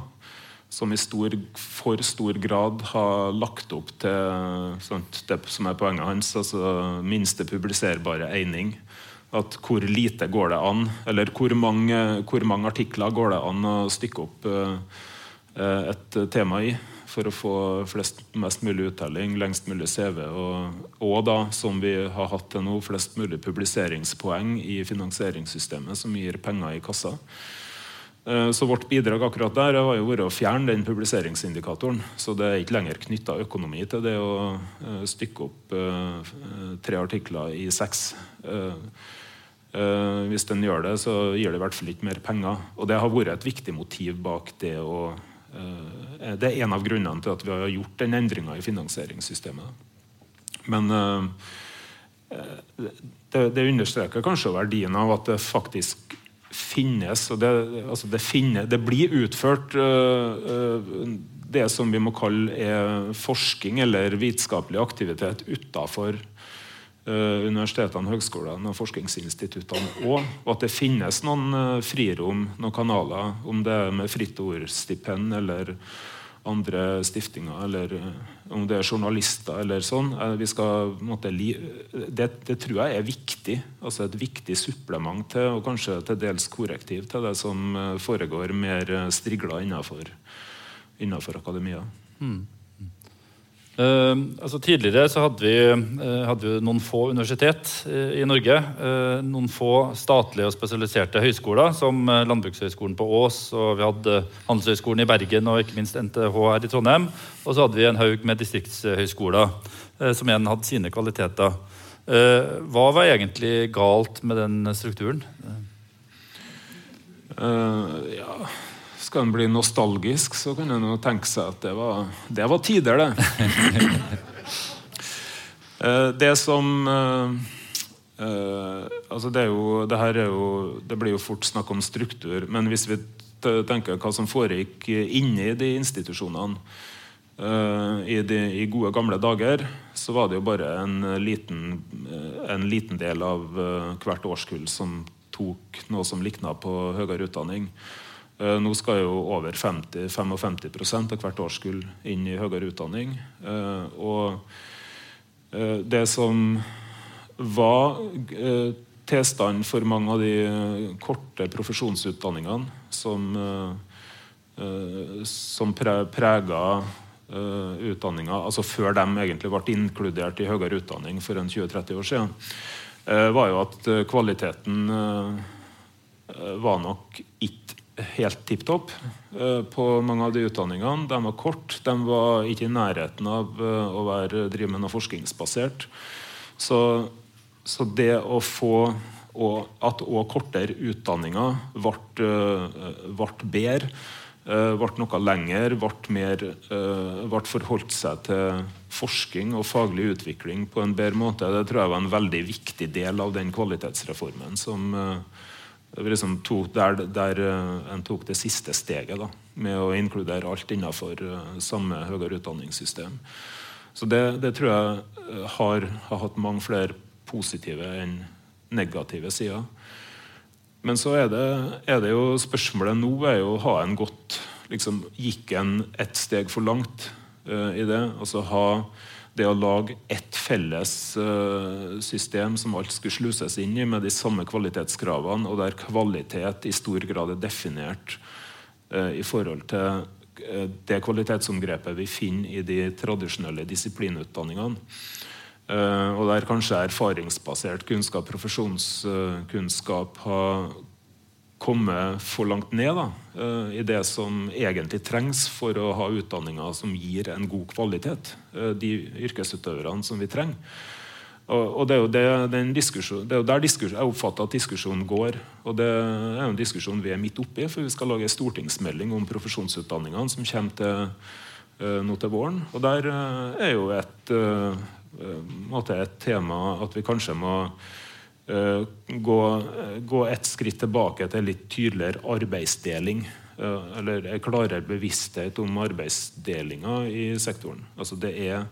som i stor, for stor grad har lagt opp til sånt, det som er poenget hans, altså minste publiserbare eining. At hvor lite går det an, eller hvor mange, hvor mange artikler går det an å stykke opp et tema i for å få flest, mest mulig uttelling, lengst mulig CV, og, og, da, som vi har hatt til nå, flest mulig publiseringspoeng i finansieringssystemet som gir penger i kassa. Eh, så vårt bidrag akkurat der har jo vært å fjerne den publiseringsindikatoren. Så det er ikke lenger knytta økonomi til det å eh, stykke opp eh, tre artikler i seks. Hvis den gjør det, så gir det i hvert fall ikke mer penger. Og det har vært et viktig motiv bak det å det er en av grunnene til at vi har gjort den endringa i finansieringssystemet. Men eh, det, understreker kanskje verdien av at det faktisk finnes og det, altså det, finnes, det blir utført eh, det som vi må kalle forskning eller vitenskapelig aktivitet utafor universitetene, høgskolene og forskningsinstituttene òg. Og at det finnes noen uh, frirom, noen kanaler, om det er med fritt ord-stipend eller andre stiftinger, eller om det er journalister eller sånn. Skal, måtte, det, det, tror jeg er viktig. altså Et viktig supplement til, og kanskje til dels korrektiv til det som foregår mer strigla innenfor akademia. Mm. Uh, altså tidligere så hadde vi, uh, hadde vi, noen få universitet uh, i Norge. noen få statlige og spesialiserte høyskoler, som Landbrukshøgskolen på Ås. og Vi hadde Handelshøyskolen i Bergen og ikke minst NTH her i Trondheim. Og så hadde vi en haug med distriktshøyskoler, som igjen hadde sine kvaliteter. hva var egentlig galt med den strukturen? ja skal en bli nostalgisk, så kan en tenke seg at det var, det var tider, det. Eh, det som uh, altså det, er jo, det, her er jo, det blir jo fort snakk om struktur. Men hvis vi tenker hva som foregikk inni de institusjonene i, de, i, gode, gamle dager, så var det jo bare en liten, en liten del av hvert årskull som tok noe som likna på høyere utdanning. Eh, nå skal jo over 50-55 av hvert årskull inn i høyere utdanning. Eh, og eh, det som var tilstanden for mange av de korte profesjonsutdanningene som, som prega utdanninga, altså før de egentlig ble inkludert i høyere utdanning for en 20-30 år siden, var jo at kvaliteten var nok ikke helt tipp topp eh, på mange av de utdanningene. De var korte, de var ikke i nærheten av eh, å være, drive med noe forskningsbasert. Så, så det å få og at òg kortere utdanninger ble, eh, bedre, ble noe lenger, ble, ble forholdt seg til forskning og faglig utvikling på en bedre måte, det tror jeg var en veldig viktig del av den kvalitetsreformen som liksom tok der, der eh, en tok det siste steget da, med å inkludere alt innenfor uh, samme høyere utdanningssystem. Så det, det tror jeg eh, har, har, hatt mange flere positive enn negative sider. Men så er det, er det jo spørsmålet nå er jo å ha en godt liksom, Gikk en ett steg for langt uh, i det? Altså ha det å lage ett felles uh, system som alt skulle sluses inn i, med de samme kvalitetskravene, og der kvalitet i stor grad er definert uh, i forhold til uh, det kvalitetsomgrepet vi finner i de tradisjonelle disiplinutdanningene. og der kanskje erfaringsbasert kunnskap, profesjonskunnskap, har komme for langt ned da, uh, i det som egentlig trengs for å ha utdanninger som gir en god kvalitet. Uh, de yrkesutøverne som vi trenger. Og, det, er det, det, er jo der jeg oppfatter at diskusjonen går. Og det er jo en diskusjon vi er midt oppi, for vi skal lage en stortingsmelding om profesjonsutdanningene som kommer til, uh, nå til våren. Og der er jo et, et tema at vi kanskje må Eh, gå, gå et skritt tilbake til litt tydeligere arbeidsdeling. Eh, eller en klarere bevissthet om arbeidsdelinga i sektoren. Altså det er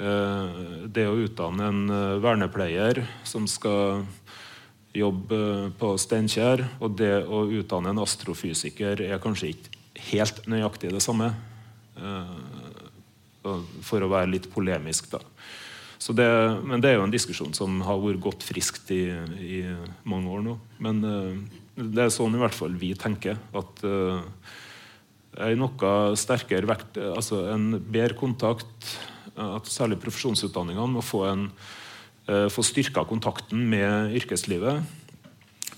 eh, det å utdanne en vernepleier som skal jobbe på Steinkjer, og det å utdanne en astrofysiker er kanskje ikke helt nøyaktig det samme. For å være litt polemisk, da. Det, men det er jo en diskusjon som har vært godt friskt i, i mange år nå. Men uh, det er sånn i hvert fall vi tenker. At en noe sterkere vekt, altså en bedre kontakt, at særlig profesjonsutdanningene må få, en, uh, få styrka kontakten med yrkeslivet,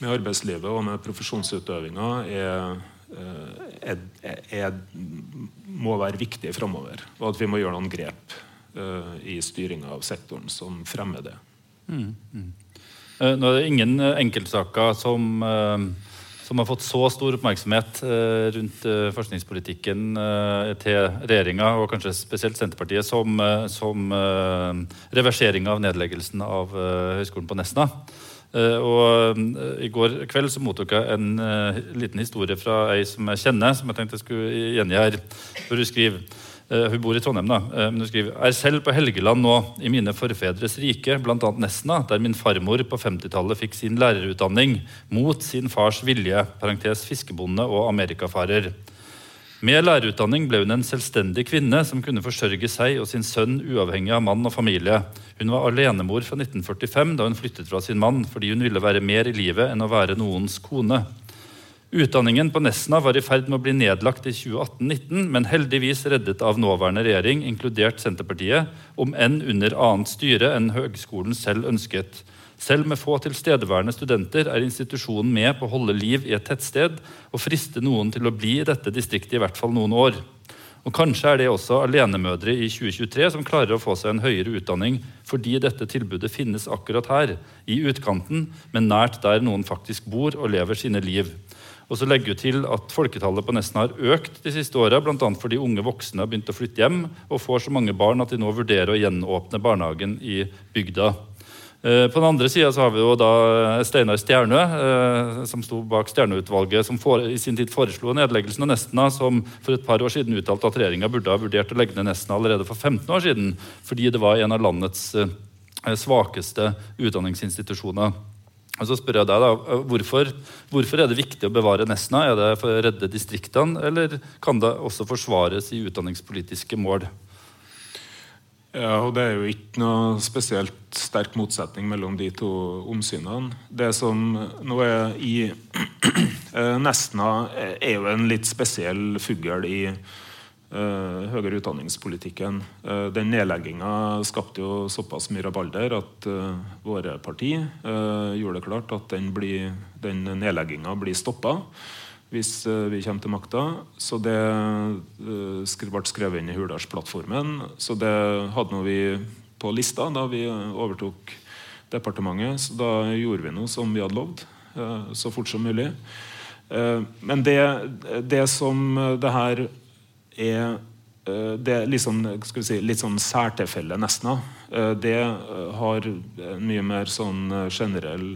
med arbeidslivet og med profesjonsutøvinga, er, er, er, må være viktig framover. Og at vi må gjøre noen grep i styringa av sektoren som fremmer det. Mm, mm. Uh, nå er det ingen uh, enkeltsaker som, som, har fått så stor oppmerksomhet rundt forskningspolitikken til regjeringa, og kanskje spesielt Senterpartiet, som, som reversering av nedleggelsen av Høgskolen på Nesna. Og I går kveld så mottok jeg en liten historie fra ei som jeg kjenner, som jeg tenkte jeg skulle gjengi her. For Hun skriver hun bor i Trondheim, da. Men hun skriver er selv på Helgeland nå, i mine forfedres rike, bl.a. Nesna, der min farmor på 50-tallet fikk sin lærerutdanning mot sin fars vilje, parentes fiskebonde og amerikafarer. Med lærerutdanning ble hun en selvstendig kvinne som kunne forsørge seg og sin sønn uavhengig av mann og familie. Hun var alenemor fra 1945 da hun flyttet fra sin mann fordi hun ville være mer i livet enn å være noens kone. Utdanningen på Nesna var i ferd med å bli nedlagt i 2018-19, men heldigvis reddet av nåværende regjering, inkludert Senterpartiet, om enn under annet styre enn høgskolen selv ønsket. Selv med få tilstedeværende studenter er institusjonen med på å holde liv i et tettsted og friste noen til å bli i dette distriktet i hvert fall noen år. Og Kanskje er det også alenemødre i 2023 som klarer å få seg en høyere utdanning fordi dette tilbudet finnes akkurat her, i utkanten, men nært der noen faktisk bor og lever sine liv. Og så legger hun til at Folketallet på Nesna har økt de siste åra, bl.a. fordi unge voksne har begynt å flytte hjem og får så mange barn at de nå vurderer å gjenåpne barnehagen i bygda. Eh, på den andre sida har vi jo da Steinar Stjernø, eh, som sto bak Stjernø-utvalget, som for, i sin tid foreslo nedleggelsen av Nesna, som for et par år siden uttalte at regjeringa burde ha vurdert å legge ned Nesna allerede for 15 år siden, fordi det var en av landets eh, svakeste utdanningsinstitusjoner. Og så spør jeg deg da, hvorfor, hvorfor, er det viktig å bevare Nesna? Er det for å redde distriktene, eller kan det også forsvares i utdanningspolitiske mål? Ja, og Det er jo ikke noe spesielt sterk motsetning mellom de to omsynene. Det som nå er i Nesna, er jo en litt spesiell fugl i høyere utdanningspolitikken. Uh, den nedlegginga skapte jo såpass mye rabalder at uh, våre parti gjorde det klart at den, blir, den nedlegginga blir stoppa hvis eh, vi kommer til makta. Så det eh, ble skrevet inn i Hurdalsplattformen. Så det hadde vi på lista da vi overtok departementet. Så da gjorde vi noe som vi hadde lovd, eh, så fort som mulig. Men det, det som det her er det er skal vi si, litt sånn særtilfelle nesten. Det har mye mer sånn generell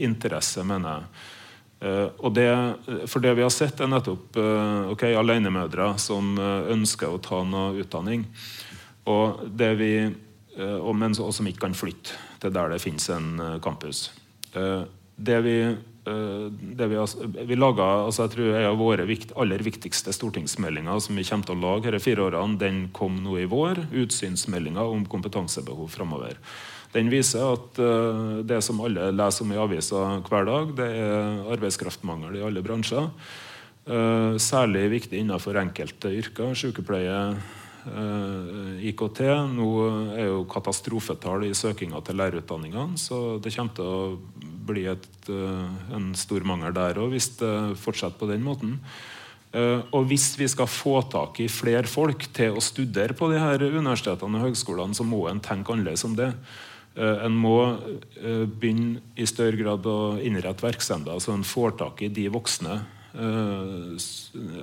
interesse, mener jeg. Og det, for det vi har sett, er nettopp uh, ok, alenemødre som ønsker å ta noe utdanning, og vi, og, men og som ikke kan flytte til der det finnes en campus. det vi, det vi, vi laget, altså jeg tror En av våre vikt, aller viktigste stortingsmeldinger som vi kommer til å lage disse fire årene, den kom nå i vår. Utsynsmeldinga om kompetansebehov framover. Den viser at uh, det som alle leser om i avisa hver dag, det er arbeidskraftmangel i alle bransjer. Uh, særlig viktig innenfor enkelte yrker. Sykepleie, eh, IKT. Nå er jo katastrofetall i søkinga til lærerutdanningene, så det kommer til å bli et, en stor mangel der òg hvis det fortsetter på den måten. Og hvis vi skal få tak i flere folk til å studere på de her universitetene og høgskolene, så må en tenke annerledes om det. Eh, en må eh, begynne i større grad å innrette virksomheter så en får tak i de voksne eh,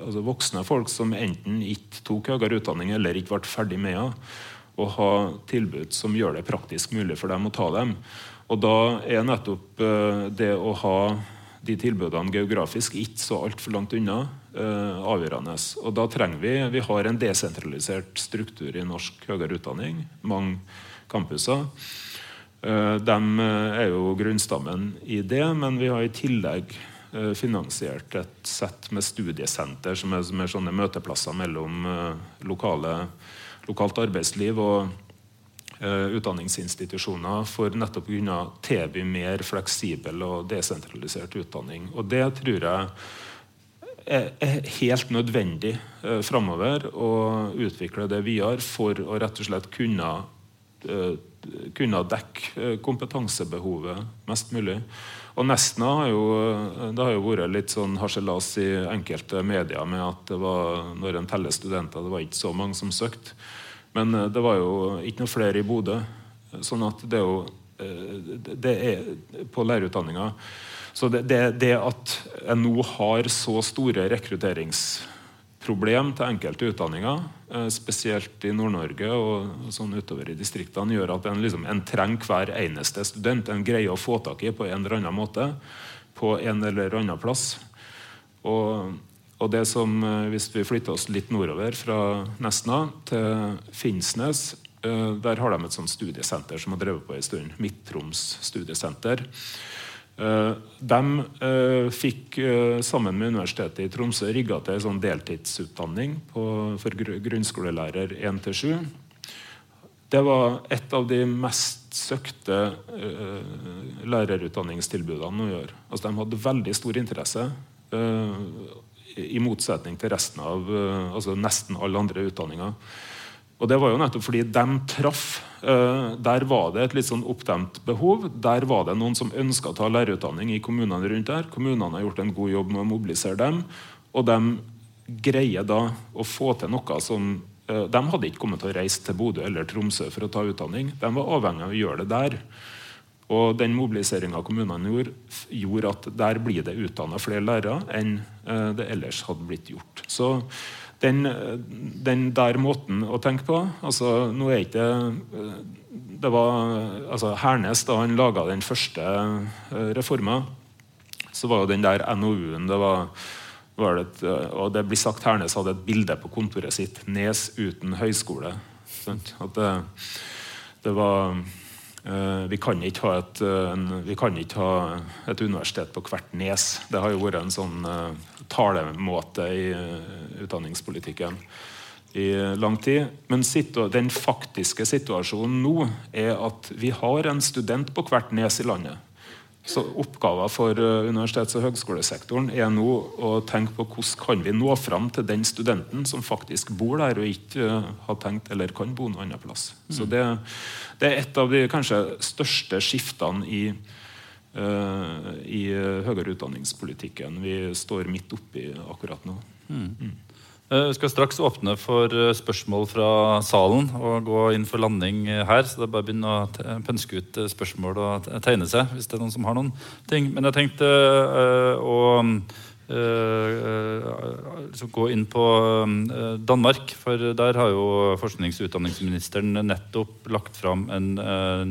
altså voksne folk som enten ikke tok høyere utdanning eller ikke ble ferdig med henne, og ha tilbud som gjør det praktisk mulig for dem å ta dem. Og Da er nettopp det å ha de tilbudene geografisk ikke så altfor langt unna avgjørende. Og da trenger Vi vi har en desentralisert struktur i norsk høyere utdanning. Mange campuser. De er jo grunnstammen i det, men vi har i tillegg finansiert et sett med studiesenter, som er, som er sånne møteplasser mellom lokale, lokalt arbeidsliv og utdanningsinstitusjoner for nettopp å kunne tilby mer fleksibel og desentralisert utdanning. Og det tror jeg er helt nødvendig framover å utvikle det videre for å rett og slett kunne kunne dekke eh, kompetansebehovet mest mulig. Og Nesna har jo, eh, det har jo vært litt sånn harselas i enkelte medier med at det var, når en teller studenter, det var ikke så mange som søkte. Men eh, det var jo ikke noe flere i Bodø. Sånn at det er jo det er på lærerutdanninga. Så det, det, det, at en nå har så store rekrutterings problem til enkelte utdanninger, eh, spesielt i Nord-Norge og sånn utover i distriktene, gjør at en, liksom, en trenger hver eneste student. En greier å få tak i på en eller annen måte på en eller annen plass. Og, og det som, eh, Hvis vi flytter oss litt nordover fra Nesna til Finnsnes, eh, der har de et sånt studiesenter som har drevet på en stund. Midt-Troms studiesenter. Eh, de fikk sammen med Universitetet i Tromsø rigga til en sånn deltidsutdanning på, for grunnskolelærer 1-7. Det var et av de mest søkte uh, lærerutdanningstilbudene å gjøre. Altså, de hadde veldig stor interesse. I motsetning til resten av altså nesten alle andre utdanninger. Og Det var jo nettopp fordi de traff. Uh, der var det et litt sånn oppdemt behov. Der var det noen som ønska å ta lærerutdanning i kommunene rundt der. Kommunene har gjort en god jobb med å mobilisere dem. Og de greier da å få til noe som uh, De hadde ikke kommet til å reise til Bodø eller Tromsø for å ta utdanning. De var avhengig av å gjøre det der. Og den mobiliseringa kommunene gjorde, gjorde at der blir det utdanna flere lærere enn eh, det ellers hadde blitt gjort. Så den, den, der måten å tenke på altså nå er ikke eh, det var, altså Hernes, da han laga den første eh, reforma, så var jo den der NOU-en det var, var det, Og det blir sagt Hernes hadde et bilde på kontoret sitt 'Nes uten høyskole'. At det, det var Eh, vi kan, et, eh, vi kan ikke ha et universitet på hvert nes. Det har jo vært en sånn uh, talemåte i utdanningspolitikken i lang tid. Men den faktiske situasjonen nå er at vi har en student på hvert nes i landet. Så Oppgaven for eh, universitets- og høgskolesektoren er nå å tenke på hvordan kan vi nå fram til den studenten som faktisk bor der og ikke har tenkt eller kan bo noen annen plass. Mm. Så det, det, er et av de kanskje største skiftene i, uh, i høyere utdanningspolitikken vi står midt oppi akkurat nå. Mm. Mm. Eh, vi skal straks åpne for eh, spørsmål fra salen og gå inn for landing her. Så det er bare å begynne å pønske ut eh, spørsmål og tegne seg hvis det er noen som har noen ting. Men jeg tenkte å gå inn på uh, Danmark. For der har jo forsknings- og utdanningsministeren nettopp lagt fram en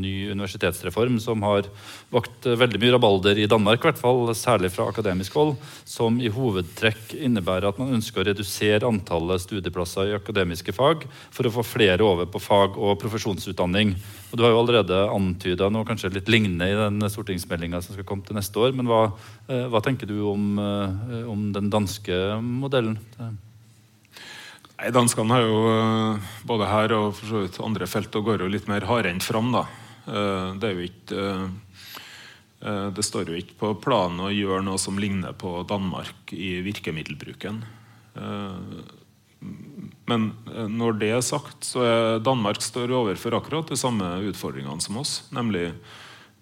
ny universitetsreform som har vakt veldig mye rabalder i Danmark, i hvert fall særlig fra akademisk hold, som i hovedtrekk innebærer at man ønsker å redusere antallet studieplasser i akademiske fag for å få flere over på fag- og profesjonsutdanning. Og Du har jo allerede antyda noe kanskje litt lignende i den stortingsmeldinga som skal komme til neste år. Men hva, eh, hva tenker du om, eh, om, den danske modellen? Nei, Danskene har jo eh, både her og for så vidt andre felt og går jo litt mer hardhendt fram. da. Det er jo ikke det står jo ikke på planen å gjøre noe som ligner på Danmark i virkemiddelbruken. Men eh, når det er sagt, så er Danmark står overfor akkurat de samme utfordringene som oss. Nemlig eh,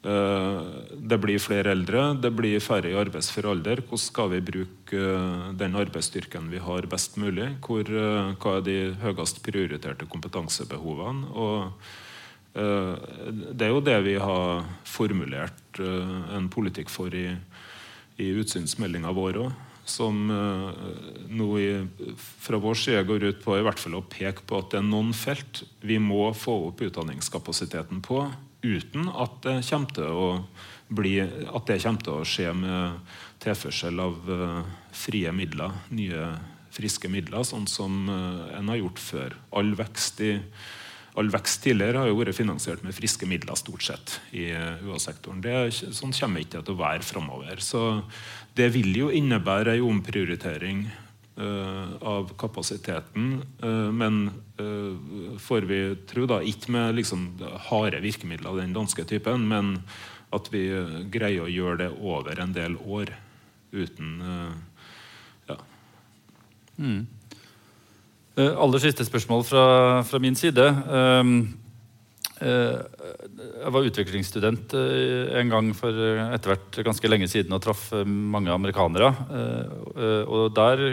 det blir flere eldre, det blir færre i arbeidsfør alder. Hvordan skal vi bruke eh, den arbeidsstyrken vi har, best mulig? Hvor, hva er de høyest prioriterte kompetansebehovene? Og det er jo det vi har formulert en politikk for i, i utsynsmeldinga vår òg som nå i, fra vår side går ut på i hvert fall å peke på at det er noen felt vi må få opp utdanningskapasiteten på uten at det kommer til å, bli, det kommer til å skje med tilførsel av uh, frie midler, nye friske midler, sånn som uh, en har gjort før. All vekst i all vekst tidligere har jo vært finansiert med friske midler stort sett i UH-sektoren. Sånn kommer ikke til å være framover. Så det vil jo innebære en omprioritering av kapasiteten, uh, men uh, får vi tro, da, ikke med liksom, harde virkemidler av den danske typen, men at vi greier å gjøre det over en del år uten ja. Mm. Aller siste spørsmål fra, fra min side. Um, Eh, jeg var utviklingsstudent eh, en gang for eh, etter hvert ganske lenge siden og traff mange amerikanere. Og der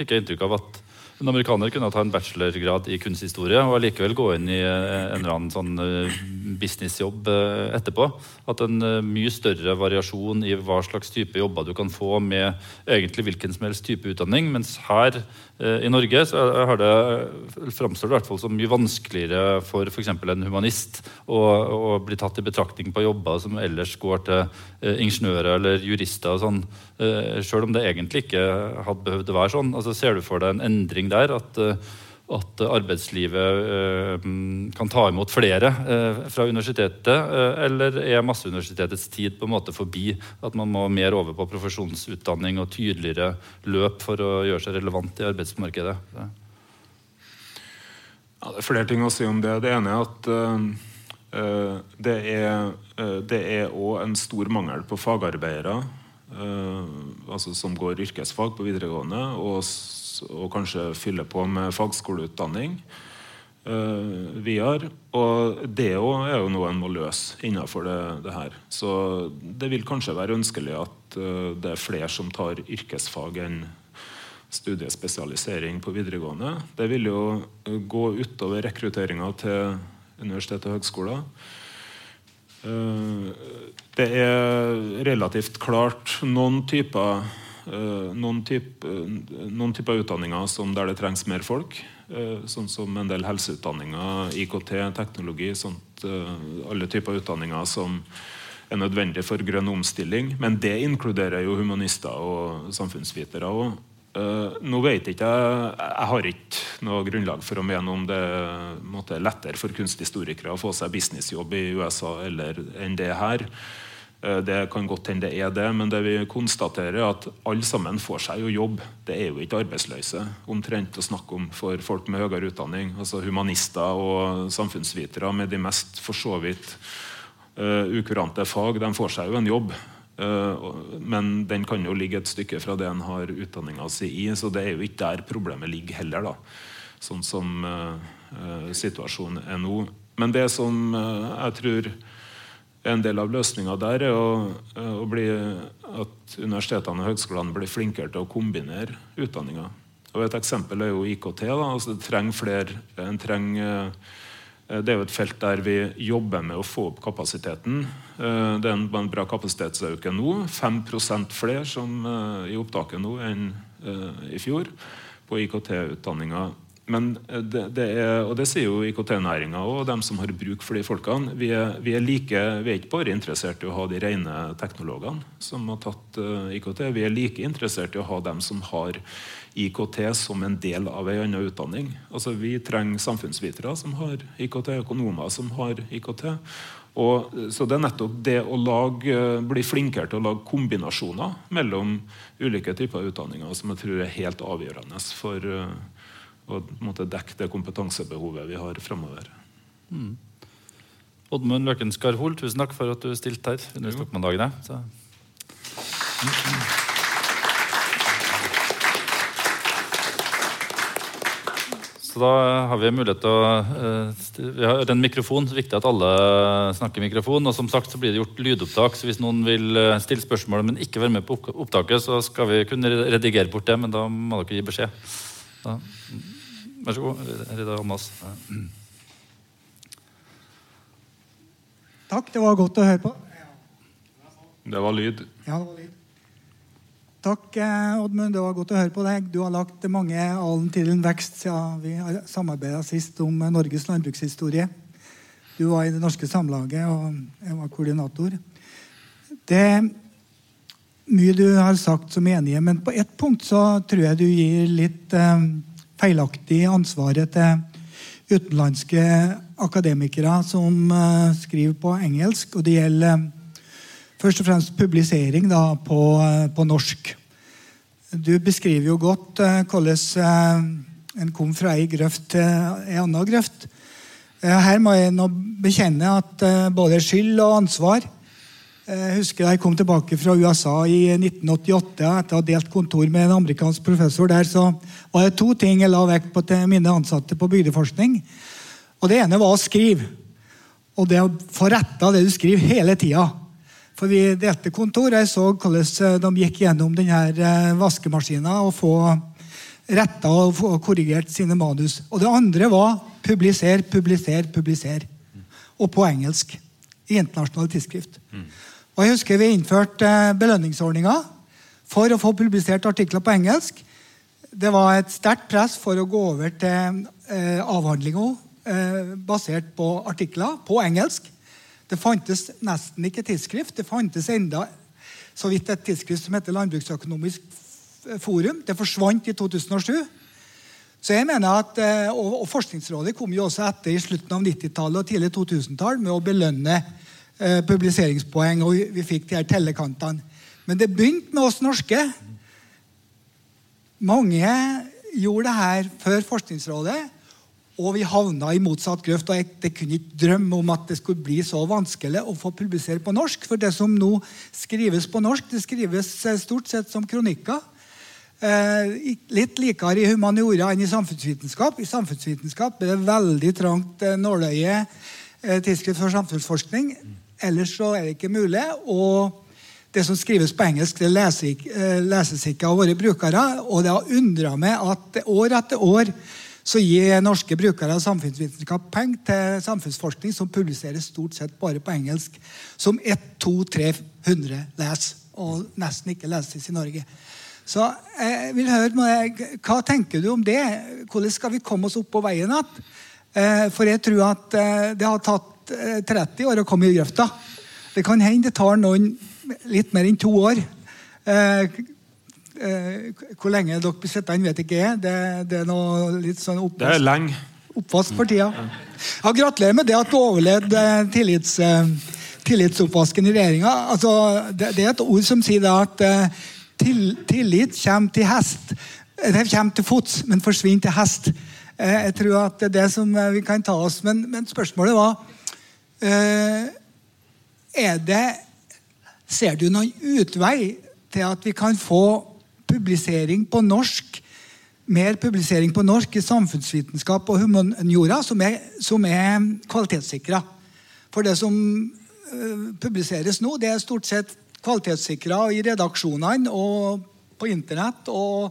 fikk jeg inntrykk av at en amerikaner kunne ta en bachelorgrad i kunsthistorie og allikevel gå inn i en eller annen sånn businessjobb eh, etterpå. At en eh, mye større variasjon i hva slags type jobber du kan få med egentlig hvilken som helst type utdanning. Mens her i Norge så har det framstår det i hvert fall som mye vanskeligere for f.eks. en humanist å, å, bli tatt i betraktning på jobber som ellers går til ingeniører eller jurister og sånn. Sjøl om det egentlig ikke hadde behøvd å være sånn. Altså, ser du for deg en endring der? at at arbeidslivet eh, kan ta imot flere eh, fra universitetet? Eh, eller er Masseuniversitetets tid på en måte forbi? At man må mer over på profesjonsutdanning og tydeligere løp for å gjøre seg relevant i arbeidsmarkedet? Ja, det er flere ting å si om det. Det ene er at det er òg en stor mangel på fagarbeidere altså som går yrkesfag på videregående. og og kanskje fylle på med fagskoleutdanning uh, videre. Og det er jo noe en må løse innenfor det, det, her. Så det vil kanskje være ønskelig at uh, det er flere som tar yrkesfag enn studiespesialisering på videregående. Det vil jo uh, gå utover rekrutteringa til universitet og høgskoler. Det er relativt klart noen typer Eh, noen, type, noen typer utdanninger der det trengs mer folk. Eh, sånn som en del helseutdanninger, IKT, teknologi. Sånt, eh, alle typer utdanninger som er nødvendige for grønn omstilling. Men det inkluderer jo humanister og samfunnsvitere òg. nå vet ikke jeg Jeg har ikke noe grunnlag for å mene om det er lettere for kunsthistorikere å få seg businessjobb i USA eller enn det her. Eh, det kan godt hende det er det, men det vi konstaterer er at alle sammen får seg jo jobb. Det er jo ikke arbeidsløse omtrent å snakke om for folk med høyere utdanning. Altså Humanister og samfunnsvitere med de mest for så vidt uh, ukurante fag, de får seg jo en jobb. Uh, men den kan jo ligge et stykke fra det en har utdanninga si i, så det er jo ikke der problemet ligger heller. da, Sånn som uh, situasjonen er nå. Men det som jeg tror en del av løsninga der er å, å bli, at universitetene og høgskolene blir flinkere til å kombinere utdanninga. Et eksempel er jo IKT. Altså, trenger flere, trenger, eh, det er jo et felt der vi jobber med å få opp kapasiteten. Eh, det er en, bra kapasitetsøkning nå. 5 flere som, eh, i opptaket nå enn i fjor på IKT-utdanninga. Men eh, det, det er, og det sier jo IKT-næringa og dem som har bruk for de folkene. Vi er, vi er, like, vi er ikke bare interessert i å ha de rene teknologene som har tatt uh, IKT. Vi er like interessert i å ha dem som har IKT som en del av en annen utdanning. Altså, vi trenger samfunnsvitere som har IKT, økonomer som har IKT. Og, så det er nettopp det å lage, bli flinkere til å lage kombinasjoner mellom ulike typer utdanninger som jeg tror er helt avgjørende for uh, og måte, dekke det kompetansebehovet vi har framover. Mm. Oddmund Løken Skarhol, tusen takk for at du stilte her under Stokmann-dagene. Så. Så da har vi mulighet til å uh, Vi har en mikrofon. så viktig at alle snakker mikrofon. Og som sagt så blir det gjort lydopptak, så hvis noen vil uh, stille spørsmål, men ikke være med på opptaket, så skal vi kunne redigere bort det, men da må dere gi beskjed. Da. Vær så god, Reidar Almas. Takk, det var godt å høre på. Det var lyd. Ja, det var lyd. Takk, eh, Oddmund. Det var godt å høre på deg. Du har lagt mange alen til en vekst siden vi samarbeida sist om Norges landbrukshistorie. Du var i Det norske samlaget, og jeg var koordinator. Det er mye du har sagt som enige, men på ett punkt så tror jeg du gir litt eh, feilaktig ansvaret til utenlandske akademikere som uh, skriver på engelsk. Og det gjelder uh, først og fremst publisering da, på, uh, på, norsk. Du beskriver jo godt hvordan en kom fra ei grøft til ei anna grøft. her må jeg nå bekjenne at både skyld og ansvar jeg husker da jeg kom tilbake fra USA i 1988 etter å ha delt kontor med en amerikansk professor der, så var det to ting jeg la vekt på til mine ansatte på bygdeforskning. Og Det ene var å skrive. Og det å få retta det du skriver hele tida. For vi delte kontor, og jeg så hvordan de gikk gjennom denne eh, vaskemaskina og få retta og korrigert sine manus. Og det andre var publiser, publiser, publiser. og på engelsk i internasjonale tidsskrift. Og jeg husker Vi innførte belønningsordninga belønningsordninger for å få publisert artikler på engelsk. Det var et sterkt press for å gå over til eh, eh, basert på artikler på engelsk. Det fantes nesten ikke tidsskrift. Det fantes enda så vidt et tidsskrift som heter Landbruksøkonomisk forum. Det forsvant i 2007. Så jeg mener at, eh, og, Forskningsrådet kom jo også etter i slutten av 90-tallet og tidlig 2000-tall med å belønne eh, publiseringspoeng, og vi, fikk de her tellekantene. Men det begynte med oss norske. Mange gjorde det her før Forskningsrådet, og vi havna i motsatt grøft. og Jeg kunne ikke drømme om at det skulle bli så vanskelig å få publisere på norsk. For det som nå skrives på norsk, det skrives eh, stort sett som kronikker. Eh, litt likere i humaniora enn i samfunnsvitenskap. I samfunnsvitenskap er det veldig trangt eh, nåløye tidsskrift for samfunnsforskning. Ellers så er det ikke mulig. Og det som skrives på engelsk, det eh, leses ikke av våre brukere. Og det har undra meg at år etter år så gir norske brukere av samfunnsvitenskap penger til samfunnsforskning som publiseres stort sett bare på engelsk, som 100-300 leser, og nesten ikke leses i Norge. Så jeg vil høre med deg, Hva tenker du om det? Hvordan skal vi komme oss opp på veien igjen? Eh, for jeg tror at eh, det har tatt 30 år å komme i grøfta. Det kan hende det tar noen litt mer enn to år. Eh, hvor lenge dere blir sittende, vet ikke jeg. Det, det, er noe litt sånn oppvask, det er lenge. oppvask for tida. Ja, gratulerer med det at du overlevde tillits, eh, tillitsoppvasken i regjeringa. Altså, det, det, er et ord som sier at til, tillit kommer til hest. Det kommer til fots, men forsvinner til hest. Jeg tror at det er det som vi kan ta oss. Men, men spørsmålet var Er det Ser du noen utvei til at vi kan få publisering på norsk, mer publisering på norsk i samfunnsvitenskap og humaniora som er, som er kvalitetssikra. For det som uh, publiseres nå, det er stort sett kvalitetssikra i redaksjonene og på internett og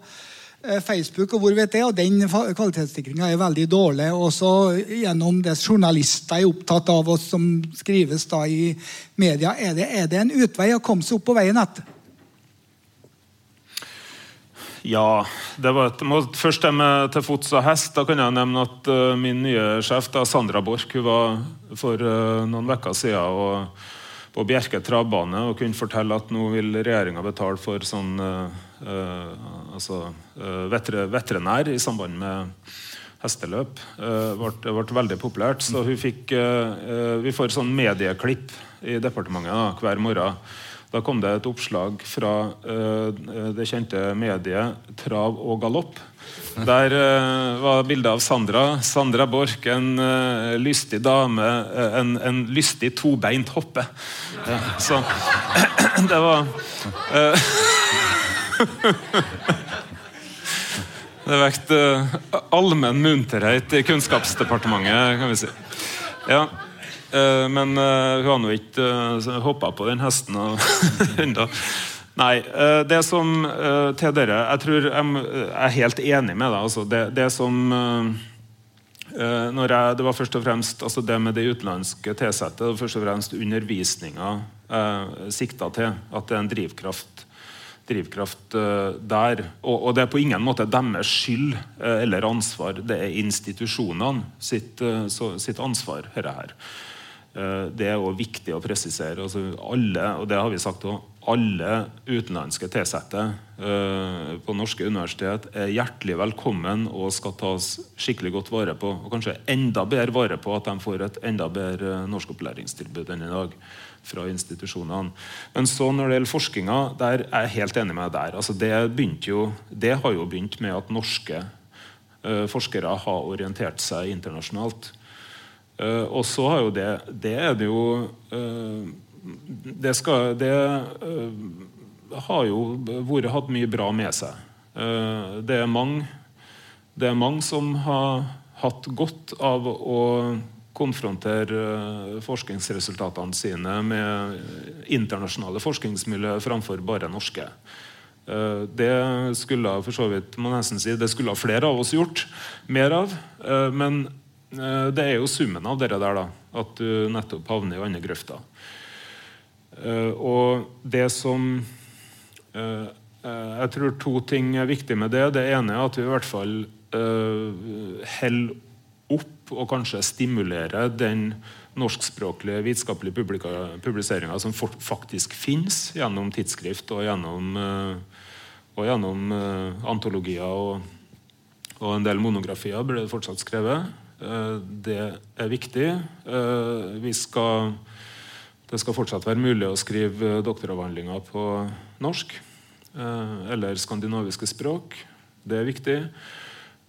Facebook og hvor vet jeg, og Den kvalitetssikringa er veldig dårlig. Også gjennom det journalister er opptatt av, oss som skrives da i media. Er det, er det en utvei å komme seg opp på veien etter? Ja, det var et, må, Først det med til fots og hest. Da kan jeg nevne at uh, min nye sjef, da, Sandra Borch, hun var for uh, noen uker siden og, på Bjerke travbane og kunne fortelle at nå vil regjeringa betale for sånn uh, altså, veterinær i samband med hesteløp. Det ble, veldig populært. Så fikk, vi får sånn medieklipp i departementet da, hver morgen da kom det et oppslag fra det kjente mediet Trav og Galopp. Der var bildet av Sandra. Sandra Borch, en lystig dame. En, en, lystig tobeint hoppe. Så det var Det vekte allmenn munterhet i Kunnskapsdepartementet, kan vi si. Ja. Eh, men uh, hun har nå ikke eh, hoppa på den hesten ennå. Nei, det som til dere Jeg tror jeg, er helt enig med deg. Altså, det, det, som jeg, Det var først og fremst altså det med det utenlandske tilsettet. og først og fremst undervisninga jeg sikta til. At det er en drivkraft, drivkraft der. Og, og, det er på ingen måte deres skyld eller ansvar. Det er institusjonene sitt, sitt ansvar, dette her. Eh, det er òg viktig å presisere. Altså alle, og det har vi sagt også, alle utenlandske ansatte uh, på norske universitet er hjertelig velkommen og skal tas skikkelig godt vare på. Og kanskje enda bedre vare på at de får et enda bedre norskopplæringstilbud enn i dag fra institusjonene. Men så når det gjelder forskninga, der er jeg helt enig med deg der. Altså det, jo, det, har jo begynt med at norske uh, forskere har orientert seg internasjonalt. Uh, og så har jo det Det er det jo uh, Det skal Det har jo vært hatt mye bra med seg. det er mange Det er mange som har hatt godt av å konfrontere forskningsresultatene sine med internasjonale forskningsmiljø framfor bare norske. Det skulle for så vidt må nesten si, det skulle flere av oss gjort mer av. Men Eh, det er jo summen av det der, da. At du nettopp havner i andre grøfta. Eh, og det som Jeg tror to ting er viktig med det. Det ene er at vi i hvert fall holder opp og kanskje stimulere den norskspråklige vitenskapelige publiseringa som faktisk finnes gjennom tidsskrift og gjennom, og gjennom antologier og og en del monografier blir det fortsatt skrevet. Eh, det er viktig. Vi skal, det skal fortsatt være mulig å skrive doktoravhandlinger på norsk eh, eller skandinaviske språk. Det er viktig.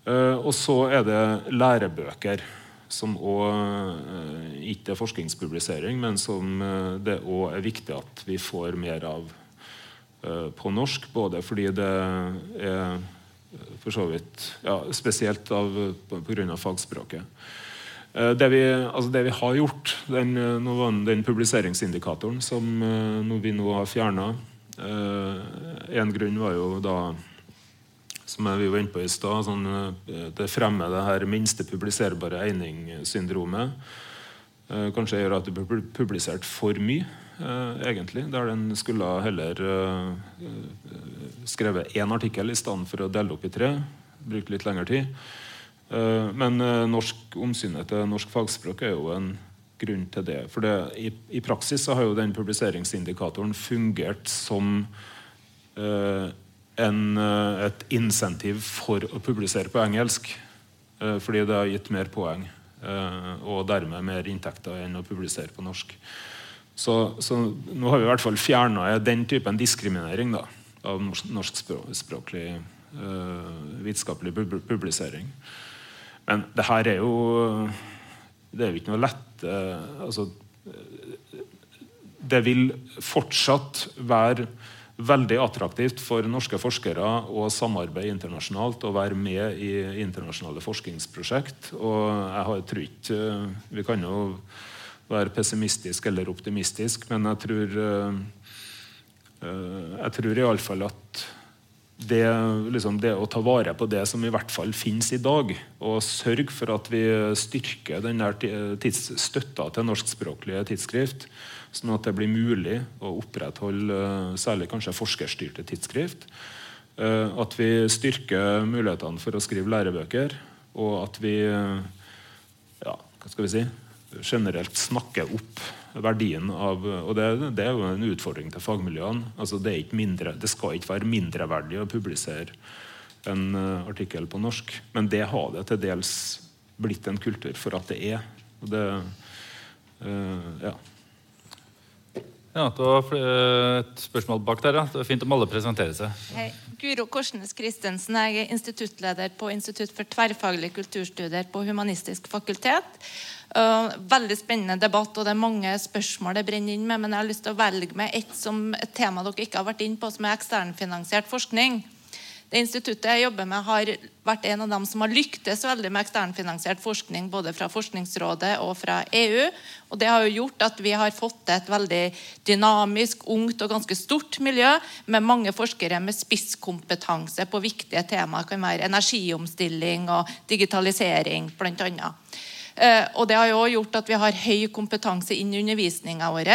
Og så er det lærebøker, som òg ikke er forskningspublisering, men som det òg er viktig at vi får mer av på norsk. Både fordi det er for så vidt. Ja, spesielt pga. fagspråket. Eh, det vi, altså det vi, har gjort, den, eh, den publiseringsindikatoren som eh, vi nå har fjerna En grunn var jo da som vi var inne på i stad, sånn, det fremmer det her minste publiserbare egningssyndromet, Kanskje gjør at det blir publisert for mye. Eh, egentlig. Der den skulle heller skrevet én artikkel i stedet for å dele opp i tre. Brukt litt lengre tid. Men norsk omsynet til norsk fagspråk er jo en grunn til det. For det, i, i, praksis har jo den publiseringsindikatoren fungert som en, et insentiv for å publisere på engelsk. fordi det har gitt mer poeng. og dermed mer inntekter enn å publisere på norsk. Så, så, nå har vi i hvert fall fjerna den typen diskriminering da, av norskspråklig vitenskapelig publisering. Men det her er jo Det er jo ikke noe lett altså, Det vil fortsatt være veldig attraktivt for norske forskere å samarbeide internasjonalt og være med i internasjonale forskningsprosjekt. Og jeg tror ikke Vi kan jo være pessimistisk eller optimistisk, men jeg tror uh, Jeg tror iallfall at det, liksom det, å ta vare på det som i hvert fall finnes i dag, og sørge for at vi styrker den støtta til norskspråklige tidsskrift, sånn at det blir mulig å opprettholde særlig kanskje forskerstyrte tidsskrift. At vi styrker mulighetene for å skrive lærebøker, og at vi ja, hva skal vi si, generelt snakker opp verdien av Og det, det, er jo en utfordring til fagmiljøene. Altså det, mindre, det, skal ikke være mindreverdig å publisere en artikkel på norsk, men det har det til dels blitt en kultur for at det er. Og det, uh, ja. Ja, det var et spørsmål bak der. ja. Det var Fint om alle presenterer seg. Hei. Guro Korsnes Christensen. Jeg er instituttleder på Institutt for tverrfaglige kulturstudier på Humanistisk fakultet. Veldig spennende debatt, og det er mange spørsmål det brenner inn med. Men jeg har lyst til å velge med ett som, et tema dere ikke har vært inn på, som er eksternfinansiert forskning. Det instituttet jeg jobber med, har vært en av dem som har lyktes veldig med eksternfinansiert forskning, både fra Forskningsrådet og fra EU. Og det har jo gjort at vi har fått et veldig dynamisk, ungt og ganske stort miljø med mange forskere med spisskompetanse på viktige temaer. Det kan være energiomstilling og digitalisering, annet. Eh, og det har jo gjort at vi har høy kompetanse inn i undervisninga vår,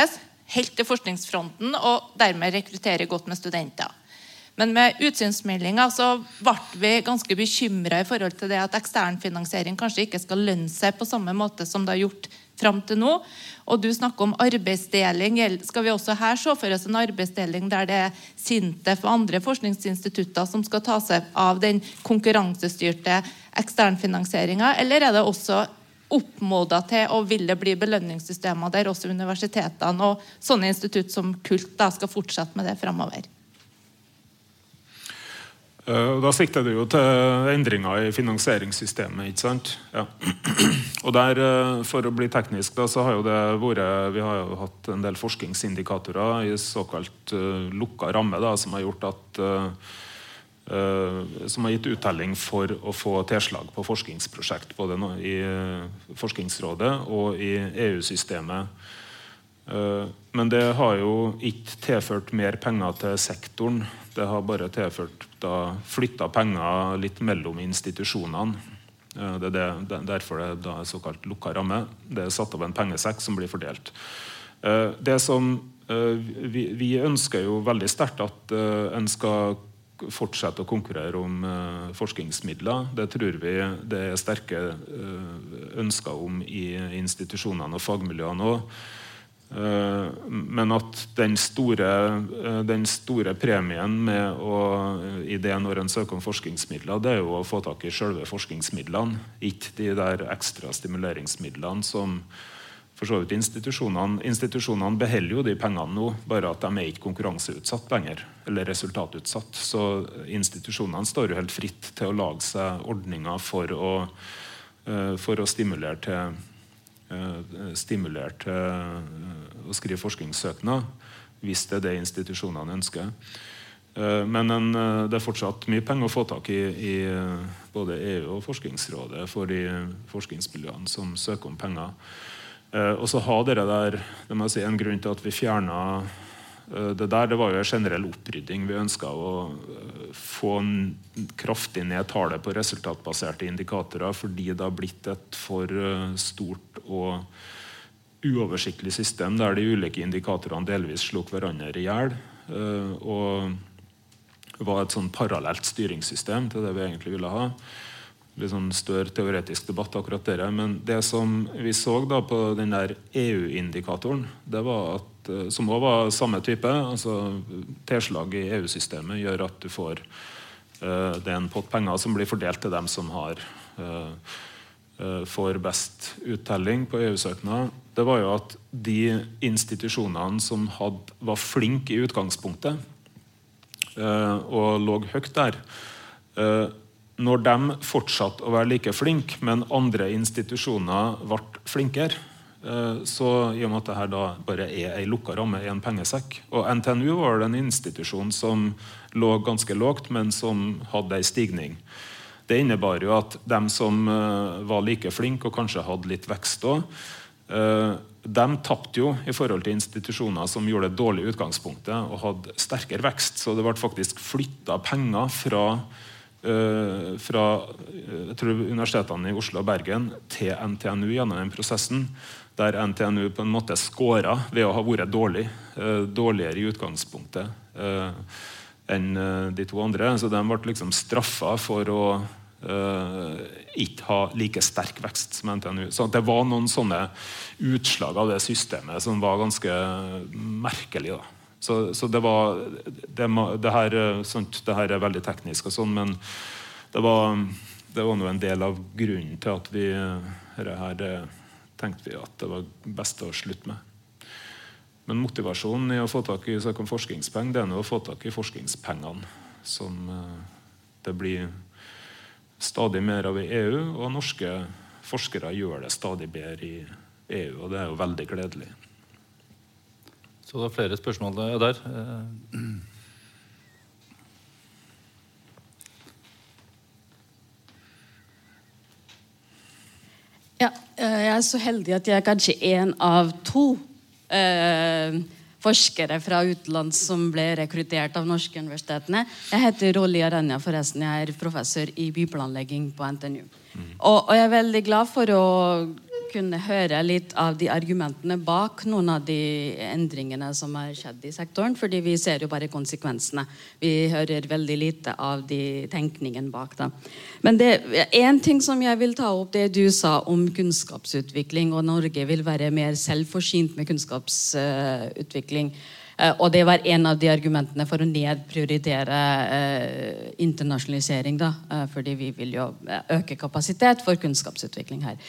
helt til forskningsfronten, og dermed rekrutterer godt med studenter. Men med utsynsmeldinga så ble vi ganske bekymra i forhold til det at eksternfinansiering kanskje ikke skal lønne seg på samme måte som det har gjort fram til nå. Og du snakker om arbeidsdeling. Skal vi også her se for oss en arbeidsdeling der det er SINTEF og andre forskningsinstitutter som skal ta seg av den konkurransestyrte eksternfinansieringa, eller er det også oppmoda til å ville bli belønningssystemer der også universitetene og sånne institutt som KULT da skal fortsette med det framover. Eh, da sikter du jo til endringer i finansieringssystemet. ikke sant? Ja. Og der, eh, For å bli teknisk, da, så har jo det vært Vi har jo hatt en del forskningsindikatorer i såkalt uh, lukka ramme da, som har gjort at uh, uh, som har gitt uttelling for å få tilslag på forskningsprosjekt både i eh, Forskningsrådet og i EU-systemet. Eh, men det har jo ikke tilført mer penger til sektoren. Det har bare tilført da, flytta penger litt mellom institusjonene. Det er det, derfor det er såkalt lukka ramme. Det er satt av en pengesekk som blir fordelt. Det som vi, vi ønsker jo veldig sterkt at en skal fortsette å konkurrere om forskningsmidler. Det tror vi det er sterke ønsker om i institusjonene og fagmiljøene òg. Uh, men at den store, den store, premien med å, i det når en søker om forskningsmidler, det er jo å få tak i selve forskningsmidlene, ikke de der ekstra stimuleringsmidlene som for så vidt institusjonene, institusjonene beholder jo de pengene nå, bare at de er ikke konkurranseutsatt lenger. Eller resultatutsatt. Så institusjonene står jo helt fritt til å lage seg ordninger for å, for å stimulere til, uh, stimulere til uh, å skrive forskningssøknad, hvis det er det institusjonene ønsker. Men en, det er fortsatt mye penger å få tak i i både EU og Forskningsrådet for de forskningsmiljøene som søker om penger. Og så har dere der det må jeg si, En grunn til at vi fjerna det der, det var jo en generell opprydding. Vi ønska å uh, få kraftig ned tallet på resultatbaserte indikatorer fordi det har blitt et for stort og uoversiktlig system der de ulike indikatorene delvis slo hverandre i hjel. og var et sånn parallelt styringssystem til det vi egentlig ville ha litt sånn større teoretisk debatt, akkurat dere. Men det som vi så da på den der EU-indikatoren, det var at, eh, som òg var samme type altså Tilslag i EU-systemet gjør at du får uh, Det er en pott penger som blir fordelt til dem som har uh, uh, får best uttelling på EU-søknad. Det var jo at de institusjonene som hadde, var flinke i utgangspunktet, og lå høyt der når de fortsatte å være like flinke, men andre institusjoner ble flinkere, eh, så i og med at dette da bare er ei lukka ramme i en pengesekk Og NTNU var en institusjon som lå ganske lågt, men som hadde ei stigning. Det innebar jo at de som eh, var like flinke, og kanskje hadde litt vekst òg, eh, de tapte jo i forhold til institusjoner som gjorde det dårlig i utgangspunktet og hadde sterkere vekst. Så det ble faktisk flytta penger fra Eh, fra eh, universitetene i Oslo og Bergen til NTNU gjennom den prosessen. Der NTNU på en måte scora ved å ha vært dårlig, eh, dårligere i utgangspunktet enn de to andre. Så de ble liksom straffa for å ikke ha like sterk vekst som NTNU. Så det var noen sånne utslag av det systemet som var ganske merkelig. da. Så, så det var det, det, her, sånt, det, her, er veldig teknisk, og sånn, men det var, det var en del av grunnen til at vi her, tenkte vi at det var best å slutte med. Men motivasjonen i å få tak i om forskningspenger, det er å få tak i forskningspengene. Som eh, det blir stadig mer av i EU, og norske forskere gjør det stadig bedre i EU. Og det er jo veldig gledelig. Så det er flere spørsmål der. Ja, eh, jeg er så heldig at jeg er kanskje én av to eh, forskere fra utlandet som ble rekruttert av norske universitetene. Jeg heter Rolli Aranya, forresten. Jeg er professor i byplanlegging på NTNU. Mm. Og, og, jeg er veldig glad for å kunne høre litt av de argumentene bak noen av de endringene som har skjedd i sektoren. fordi vi ser jo bare konsekvensene. Vi hører veldig lite av de tenkningen bak. Da. Men det én ting som jeg vil ta opp, det du sa om kunnskapsutvikling, og Norge vil være mer selvforsynt med kunnskapsutvikling. Uh, og det var en av de argumentene for å nedprioritere eh, internasjonalisering. Da, uh, fordi vi vil jo øke kapasitet for kunnskapsutvikling her.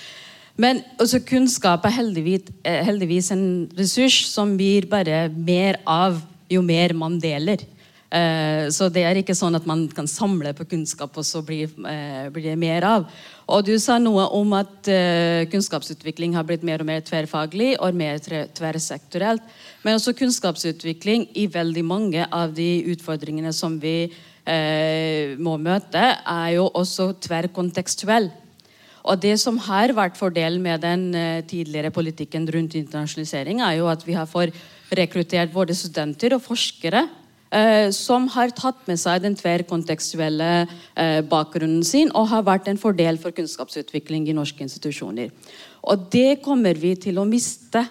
Men også kunnskap er heldigvis, eh, heldigvis, en ressurs som blir bare mer av jo mer man deler. Uh, så det er ikke sånn at man kan samle på kunnskap, og så blir, uh, blir det mer av. Og du sa noe om at kunnskapsutvikling har blitt mer og mer tverrfaglig og mer tverrsektorielt. Men også kunnskapsutvikling i veldig mange av de utfordringene som vi må møte, er jo også tverrkontekstuell. Og Det som har vært fordelen med den uh, tidligere politikken rundt internasjonalisering, er jo at vi har fått rekruttert både studenter og forskere eh, som har tatt med seg den tverrkontekstuelle eh, bakgrunnen sin og har vært en fordel for kunnskapsutvikling i norske institusjoner. Og det kommer vi til å miste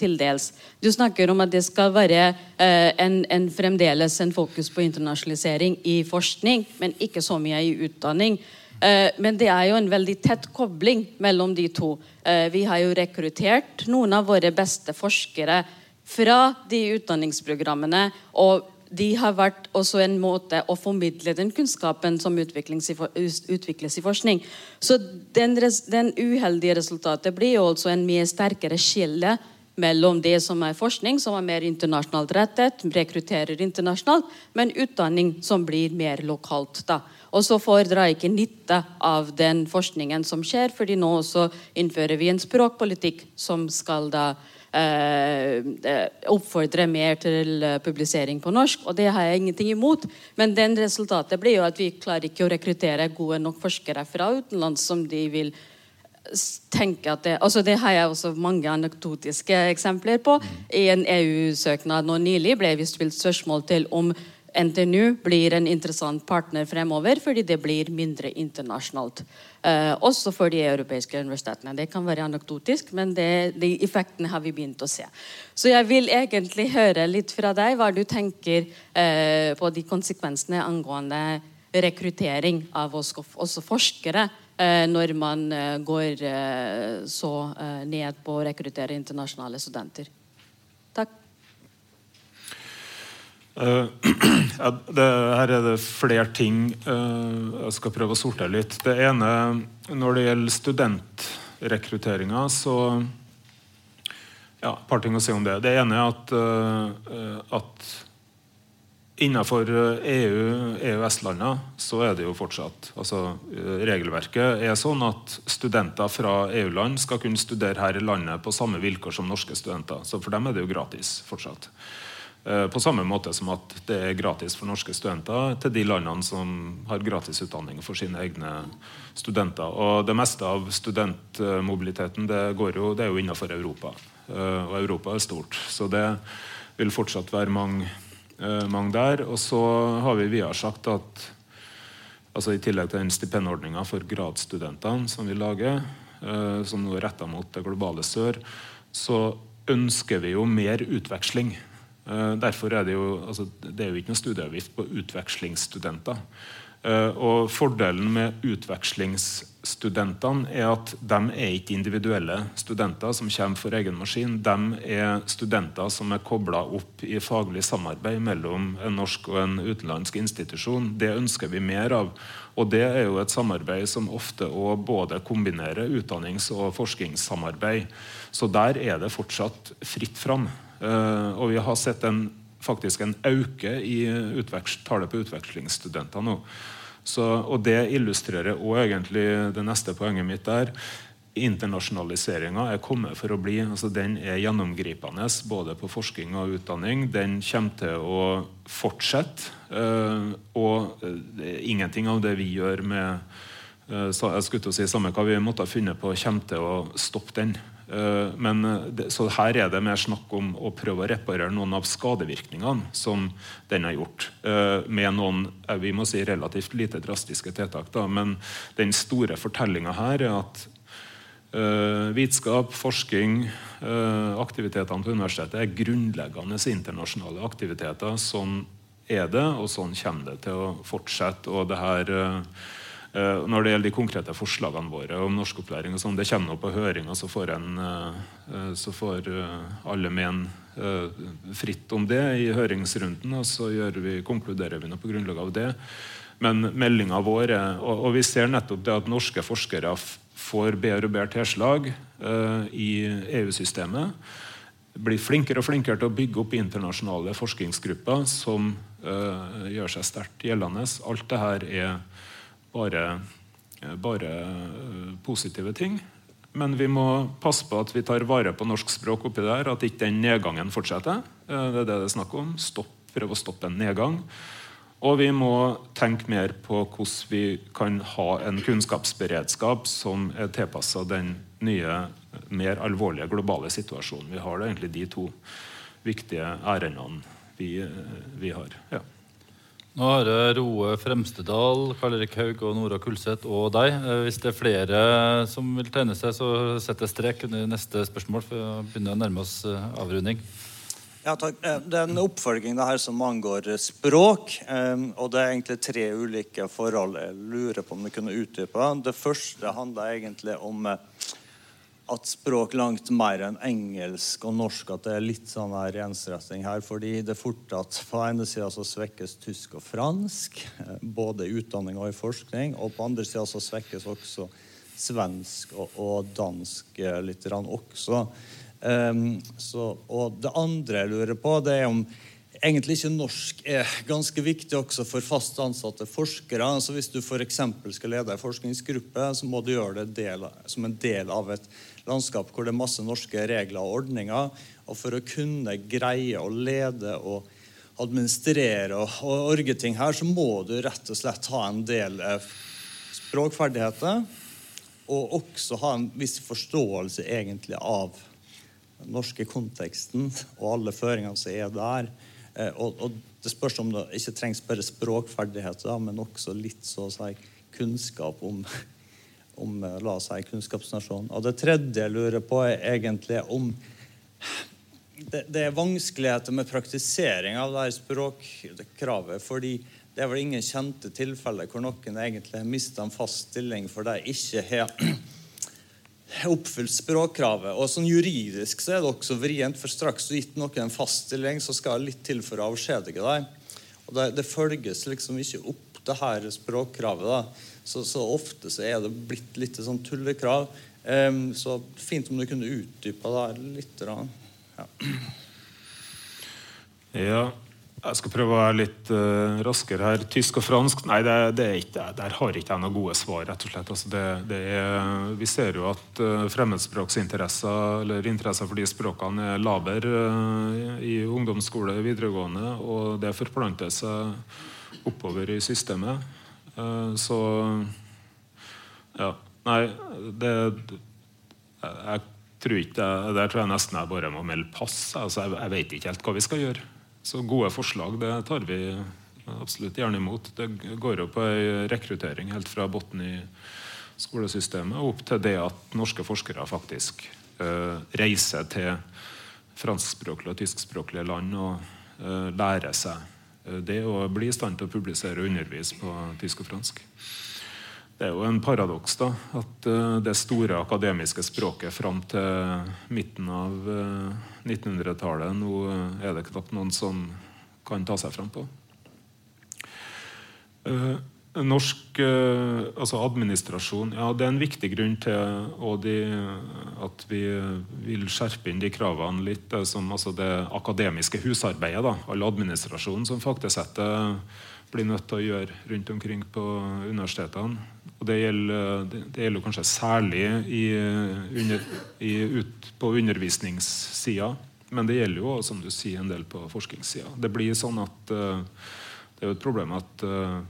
til dels. Du snakker om at det skal være eh, en, en fremdeles en fokus på internasjonalisering i forskning, men ikke så mye i utdanning. Eh, men det er jo en veldig tett kobling mellom de to. Eh, vi har jo rekruttert noen av våre beste forskere fra de utdanningsprogrammene. og de har vært også en måte å formidle den kunnskapen som utvikles i, forskning. Så den, den, uheldige resultatet blir jo også en mye sterkere skille mellom det som er forskning, som er mer internasjonalt rettet, rekrutterer internasjonalt, men utdanning som blir mer lokalt. da. Og så får ikke nytte av den forskningen som skjer, fordi nå også innfører vi en språkpolitikk som skal da eh, eh oppfordre mer til eh, publisering på norsk. Og det har jeg ingenting imot. Men den resultatet blir jo at vi klarer ikke å rekruttere gode nok forskere fra utenlands som de vil tenke at det, altså det har jeg også mange anekdotiske eksempler på. I en EU-søknad nå nylig ble vi stilt spørsmål til om NTNU blir en interessant partner fremover fordi det blir mindre internasjonalt. Eh, også for de europeiske universitetene. Det kan være anekdotisk, men det, de effektene har vi begynt å se. Så jeg vil egentlig høre litt fra deg hva du tenker eh, på de konsekvensene angående rekruttering av oss, også forskere eh, når man går så ned på å rekruttere internasjonale studenter. Uh, det, her er det flere ting uh, jeg skal prøve å sortere litt. Det ene, når det gjelder studentrekrutteringa, så Ja, et par ting å si om det. Det ene er at, uh, at innenfor EU, EØS-landene, så er det jo fortsatt altså, Regelverket er sånn at studenter fra EU-land skal kunne studere her i landet på samme vilkår som norske studenter. Så for dem er det jo gratis fortsatt. Eh, på samme måte som at det er gratis for norske studenter til de landene som har gratis utdanning for sine egne studenter. Og det meste av studentmobiliteten det, jo, det er jo innenfor Europa. Eh, og Europa er stort. Så det vil fortsatt være mange, eh, mange der. Og så har vi videre sagt at altså i tillegg til den stipendordninga for gradsstudentene som vi lager, som nå er retta mot det globale sør, så ønsker vi jo mer utveksling. Eh, derfor er det jo, altså, det er jo ikke noe studieavgift på utvekslingsstudenter. Eh, og Fordelen med utvekslingsstudentene er at de er ikke individuelle studenter som kommer for egen maskin. De er studenter som er kobla opp i faglig samarbeid mellom en norsk og en utenlandsk institusjon. Det ønsker vi mer av. Og det er jo et samarbeid som ofte òg både kombinerer utdannings- og forskningssamarbeid. Så der er det fortsatt fritt fram. Uh, og vi har sett en, faktisk en øke i tallet på utvekslingsstudenter nå. Så, og det illustrerer òg egentlig det neste poenget mitt der. Internasjonaliseringa er kommet for å bli. altså Den er gjennomgripende både på forskning og utdanning. Den kommer til å fortsette. Uh, og uh, ingenting av det vi gjør med jeg skulle til å si Samme hva vi måtte ha funnet på, kommer til å stoppe den. Eh, men, eh, så her er det mer snakk om å prøve å reparere noen av skadevirkningene som den har gjort. Eh, med noen vi må si, relativt lite drastiske tiltak. Da. Men den store fortellinga her er at Uh, vitenskap, forskning, uh, aktivitetene på universitetet er grunnleggende internasjonale aktiviteter. Sånn er det, og sånn kommer det til å fortsette. Og det her uh, når det gjelder de konkrete forslagene våre om norskopplæring, og sånn, det kommer nå på høring, og så får, eh, eh, så får alle mene fritt om det i høringsrunden. Og så vi, konkluderer vi noe på grunnlag av det. Men meldinga vår er og, og, vi ser nettopp det at norske forskere får bedre og bedre tilslag i EU-systemet. Blir flinkere og flinkere til å bygge opp internasjonale forskningsgrupper som gjør seg sterkt gjeldende. Alt det her er bare, bare eh, positive ting. Men vi må passe på at vi tar vare på norsk språk oppi der, at ikke den nedgangen fortsetter. Eh, det er det det er snakk om. Stopp, prøve å stoppe en nedgang. Og vi må tenke mer på hvordan vi kan ha en kunnskapsberedskap som er tilpassa den nye, mer alvorlige globale situasjonen vi har. Det er egentlig de to viktige ærendene vi, vi har. Ja. Nå har jeg Roe Fremstedal, Karl Erik Haug og Nora Kulseth og deg. Eh, hvis det er flere som vil tegne seg, så setter jeg strek under neste spørsmål. for å begynne å nærme oss eh, avrunding. Ja, takk. Eh, det er en oppfølging det her som angår språk. Og det er egentlig tre ulike forhold jeg lurer på om du kunne utdype. Det første handler egentlig om at språk langt mer enn engelsk og norsk at det er litt sånn her ensretting her. fordi det er fort at på ene sida så svekkes tysk og fransk, eh, både i utdanning og i forskning. Og på andre sida så svekkes også svensk og, og dansk eh, litt også. Um, så, og det andre jeg lurer på, det er om egentlig ikke norsk er ganske viktig også for fast ansatte forskere. Altså Hvis du f.eks. skal lede en forskningsgruppe, så må du gjøre det del, som en del av et landskap hvor det er masse norske regler og ordninger. Og for å kunne greie å lede og administrere og, og orge ting her, så må du rett og slett ha en del eh, språkferdigheter. Og også ha en viss forståelse egentlig av den norske konteksten og alle føringene som er der. Eh, og, og, det spørs om det ikke trengs bare språkferdigheter, men også litt så å si, kunnskap om, om eh, la oss si, kunnskapsnasjonen. Og det tredje jeg lurer på, er egentlig om det, det er vanskeligheter med praktisering av det her språkkravet. fordi det er vel ingen kjente tilfeller hvor noen egentlig har mista en fast stilling for de ikke har oppfylt språkkravet. Og sånn Juridisk så er det også vrient, for straks du har gitt noen en fast stilling, så skal det litt til for å avskjedige deg. Og det, det, følges liksom ikke opp det her språkkravet. da. Så, så, ofte så er det blitt litt sånn tullekrav. Um, så fint om du kunne utdypa det litt. Da. Ja. ja. Jeg skal prøve å være litt uh, raskere her. Tysk og fransk Nei, det, det ikke, der har ikke jeg noen gode svar. rett og slett. Altså, det, det er, vi ser jo at uh, fremmedspråksinteresser eller interesser for de språkene er laber uh, i ungdomsskole og videregående, og det forplanter seg oppover i systemet. så ja. Nei, det jeg, tror ikke Der tror jeg nesten jeg bare må melde pass. Altså, jeg, jeg vet ikke helt hva vi skal gjøre. Så gode forslag det tar vi absolutt gjerne imot. Det går jo på ei rekruttering helt fra bunnen i skolesystemet opp til det at norske forskere faktisk uh, reiser til franskspråklige og tyskspråklige land og uh, lærer seg uh, det å bli i stand til å publisere og undervise på tysk og fransk. Det er jo en paradoks da, at uh, det store akademiske språket fram til midten av 1900-tallet Nå er det knapt noen som kan ta seg fram på. norsk altså administrasjon ja, Det er en viktig grunn til de, at vi vil skjerpe inn de kravene litt. Det, som, altså det akademiske husarbeidet. Da, all administrasjonen som faktisk blir nødt til å gjøre rundt omkring på universitetene. Og det gjelder, det gjelder kanskje særlig i, under, i, ut på undervisningssida. Men det gjelder jo som du sier, en del på forskningssida. Det blir sånn at uh, det er jo et problem at uh,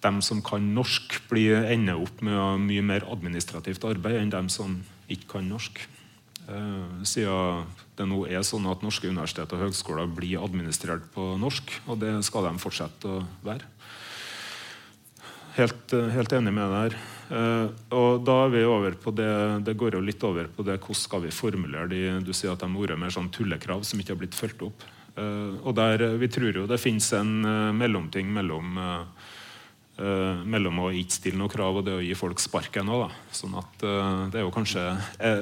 dem som kan norsk, blir, ender opp med mye mer administrativt arbeid enn dem som ikke kan norsk. Uh, siden det nå er sånn at norske universitet og høgskoler blir administrert på norsk, og det skal de fortsette å være. Helt, eh, helt, enig med deg her. Uh, og da er vi over på det Det går jo litt over på det hvordan skal vi formulere de Du sier at de har vært mer sånn tullekrav som ikke har blitt fulgt opp. Uh, og der Vi tror jo det finnes en mellomting mellom mellom å ikke stille noe krav og det å gi folk sparken òg. Sånn at det er jo kanskje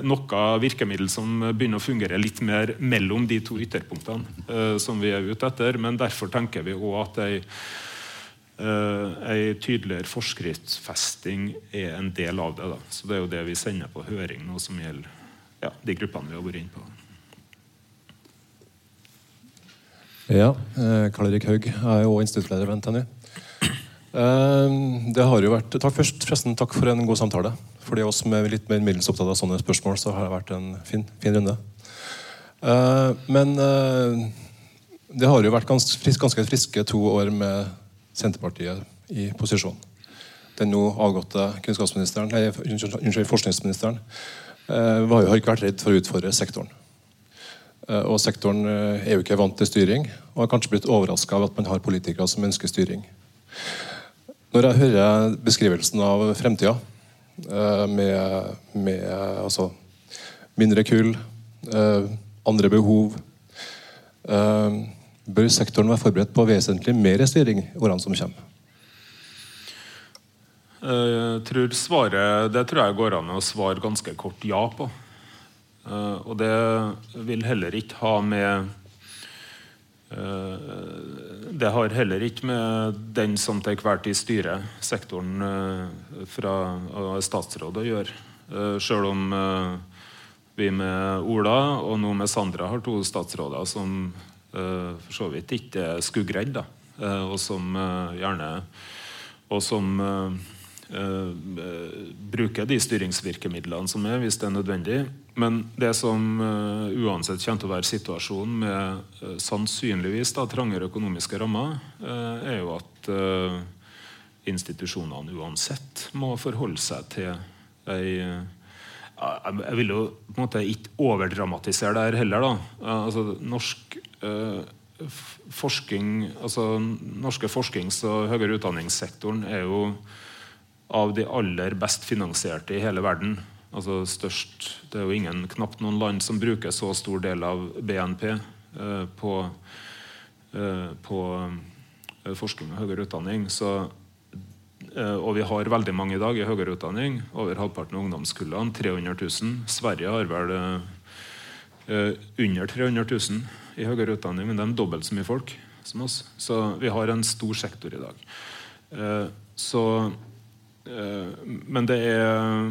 noe virkemiddel som begynner å fungere litt mer mellom de to ytterpunktene som vi er ute etter. Men derfor tenker vi òg at ei ei tydeligere forskriftsfesting er en del av det. Da. Så Det er jo det vi sender på høring nå, som gjelder ja, de gruppene vi har vært inne på. Ja, eh, Karl Erik Haug. er jo òg instituttleder ved NTNU. Eh, det har jo vært, takk først, forresten, takk for en god samtale. For de oss som er litt mer middels opptatt av sånne spørsmål, så har det vært en fin, fin runde. Eh, men eh, det har jo vært ganske, ganske friske to år med Senterpartiet i posisjon. Den nå avgåtte kunnskapsministeren, nei, unnskyld, forskningsministeren eh, har jo ikke vært redd for å utfordre sektoren. Eh, og sektoren eh, er jo ikke vant til styring, og har kanskje blitt overraska av at man har politikere som ønsker styring. Når jeg hører beskrivelsen av fremtida, med, med altså, mindre kull, andre behov Bør sektoren være forberedt på vesentlig mer styring i årene som kommer? Jeg tror svaret, Det tror jeg går an å svare ganske kort ja på. Eh, og det vil heller ikke ha med eh, det har heller ikke med den som til enhver tid styrer sektoren eh, fra statsråd å gjøre. Selv om vi med Ola og nå med Sandra har to statsråder som for så vidt ikke er skuggredd, og som gjerne og som Uh, bruke de styringsvirkemidlene som er, hvis det er nødvendig. Men det som uansett kommer til å være situasjonen med sannsynligvis da, trangere økonomiske rammer, er jo at institusjonene uansett må forholde seg til ei Jeg vil jo på en måte ikke overdramatisere det her heller. da. Altså, norsk forskning, altså norske forsknings- og høyere utdanningssektoren er jo av de aller best finansierte i hele verden. Altså størst, Det er jo ingen, knapt noen land som bruker så stor del av BNP eh, på, eh, på eh, forskning og høyere utdanning. Så, eh, og vi har veldig mange i dag i høyere utdanning. Over halvparten av ungdomskullene. 300 000. Sverige har vel eh, under 300 000 i høyere utdanning, men det er dobbelt så mye folk som oss. Så vi har en stor sektor i dag. Eh, så Eh, men det er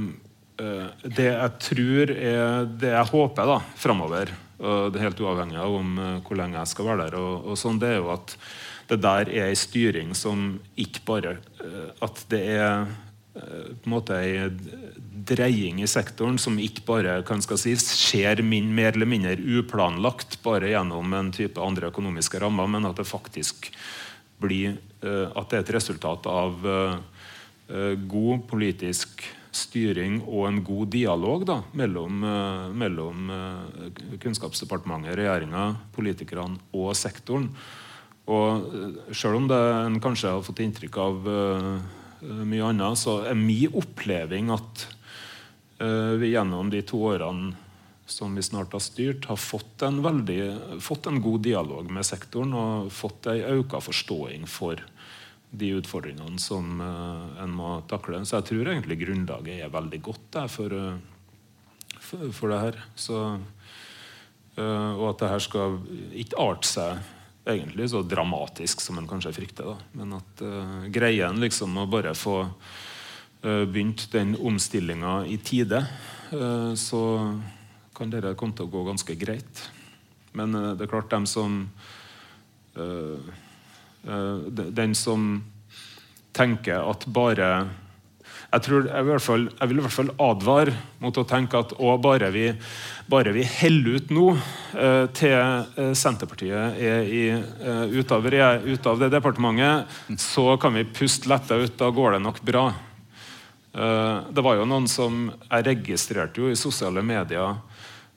eh, det jeg tror er det jeg håper da, framover, det er helt uavhengig av om eh, hvor lenge jeg skal være der, og, og sånn, det er jo at det der er ei styring som ikke bare At det er på en måte ei dreying i sektoren som ikke bare kan skal si, skjer min, mer eller mindre uplanlagt bare gjennom en type andre økonomiske rammer, men at det faktisk blir at det er et resultat av Eh, god politisk styring og en god dialog da, mellom, mellom Kunnskapsdepartementet, regjeringa, politikerne og sektoren. Og Selv om det, en kanskje har fått inntrykk av mye annet, så er min oppleving at vi gjennom de to årene som vi snart har styrt, har fått en, veldig, fått en god dialog med sektoren og fått ei økt forståing for de utfordringene som uh, en må takle. Så jeg tror egentlig grunnlaget er veldig godt der, for, for, for, det her. Så, og at det her skal ikke arte seg egentlig så dramatisk som en kanskje frykter. Da. Men at uh, greien liksom å bare få begynt den omstillinga i tide, så kan dette komme til å gå ganske greit. Men det er klart, dem som Eh, den som tenker at bare jeg, tror, jeg, vil fall, jeg, vil i hvert fall advare mot å tenke at å, bare, vi, bare vi heller ut nå eh, til eh, Senterpartiet er i, eh, ut, av, ut, av, det departementet, så kan vi puste letta ut. Da går det nok bra. Eh, det var jo noen som Jeg registrerte jo i sosiale medier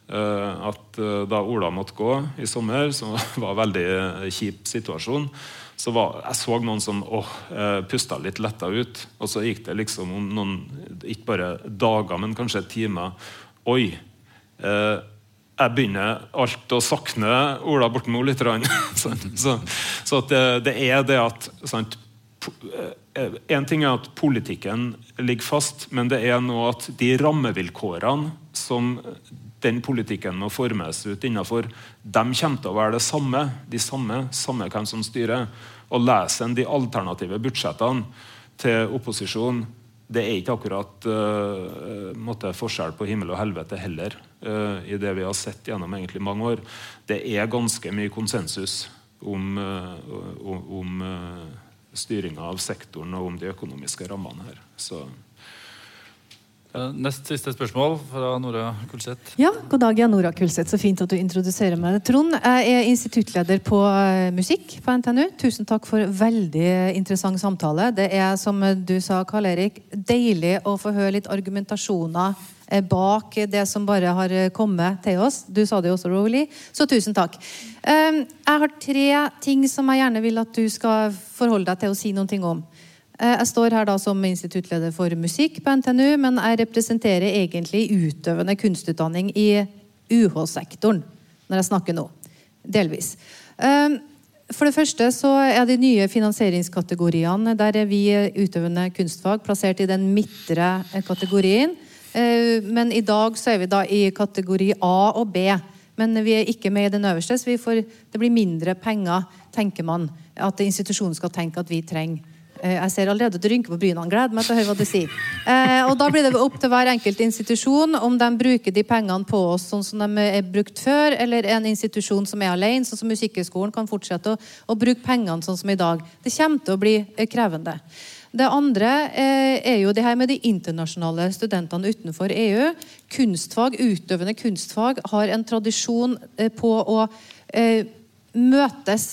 eh, at da Ola måtte gå i sommer, som var en veldig kjip situasjon så var, jeg så noen som åh, eh, pusta litt letta ut. Og så gikk det liksom om noen, ikke bare dager, men kanskje timer. Oi. Eh, jeg begynner alt å sakne Ola Borten litt. så, så, så det, det, er det at sant, eh, En ting er at politikken ligger fast, men det er nå at de rammevilkårene som den politikken må formes ut innenfor, de kommer til å være det samme. De samme, samme hvem som styrer. Og leser en de alternative budsjettene til opposisjonen, det er ikke akkurat uh, forskjell på himmel og helvete heller, uh, i det vi har sett gjennom egentlig mange år. Det er ganske mye konsensus om, uh, uh, styringa av sektoren og om de økonomiske rammene her. Så Eh, nest siste spørsmål fra Nora Kulseth. Ja, God dag, ja, Nora Kulseth. Så fint at du introduserer meg. Trond, jeg er instituttleder på eh, musikk på NTNU. Tusen takk for veldig interessant samtale. Det er, som du sa, Karl Erik, deilig å få høre litt argumentasjoner eh, bak det som bare har kommet til oss. Du sa det jo også, Rowley. Så tusen takk. Eh, jeg har tre ting som jeg gjerne vil at du skal forholde deg til å si noen ting om. Eh, jeg står her da som instituttleder for musikk på NTNU, men jeg representerer egentlig utøvende kunstutdanning i UH-sektoren når jeg snakker nå. Delvis. Eh, for det første så er de nye finansieringskategoriene Der er vi utøvende kunstfag plassert i den midtre kategorien. Eh, men i dag så er vi da i kategori A og B. Men vi er ikke med i den øverste, så får, det blir mindre penger, tenker man, at institusjonen skal tenke at vi trenger. Eh, jeg ser allerede at du rynker på brynene. Gleder meg til å høre hva du sier. Eh, og Da blir det opp til hver enkelt institusjon om de bruker de pengene på oss sånn som de er brukt før, eller en institusjon som er alene, sånn som Musikkhøgskolen, kan fortsette å, å, bruke pengene sånn som i dag. Det kommer til å bli eh, krevende. Det andre er jo det her med de internasjonale studentene utenfor EU. Kunstfag, Utøvende kunstfag har en tradisjon på å møtes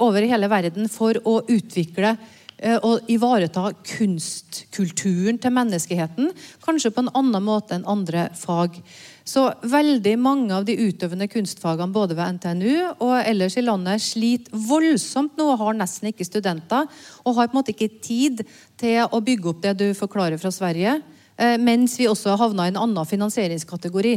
over hele verden for å utvikle å eh, ivareta kunstkulturen til menneskeheten, kanskje på en annen måte enn andre fag. Så veldig mange av de utøvende kunstfagene både ved NTNU og ellers i landet sliter voldsomt nå og har nesten ikke studenter. Og har på en måte ikke tid til å bygge opp det du forklarer fra Sverige. Eh, mens vi også har havna i en annen finansieringskategori.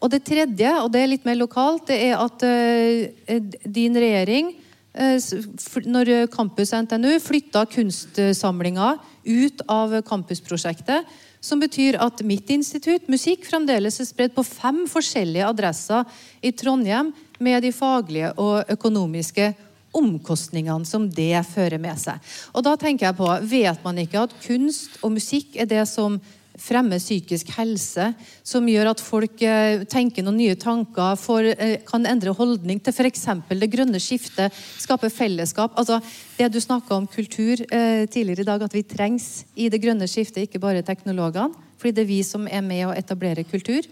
Og det tredje, og det er litt mer lokalt, det er at uh, din regjering Eh, når Campus NTNU flytta kunstsamlinga ut av campusprosjektet. Som betyr at mitt institutt, musikk, fremdeles er spredd på fem forskjellige adresser i Trondheim med de faglige og økonomiske omkostningene som det fører med seg. Og da tenker jeg på, Vet man ikke at kunst og musikk er det som fremme psykisk helse, som gjør at folk eh, tenker noen nye tanker, får, eh, kan endre holdning til f.eks. det grønne skiftet, skape fellesskap. Altså, det du snakka om kultur eh, tidligere i dag, at vi trengs i det grønne skiftet, ikke bare teknologene. Fordi det er vi som er med å etablere kultur.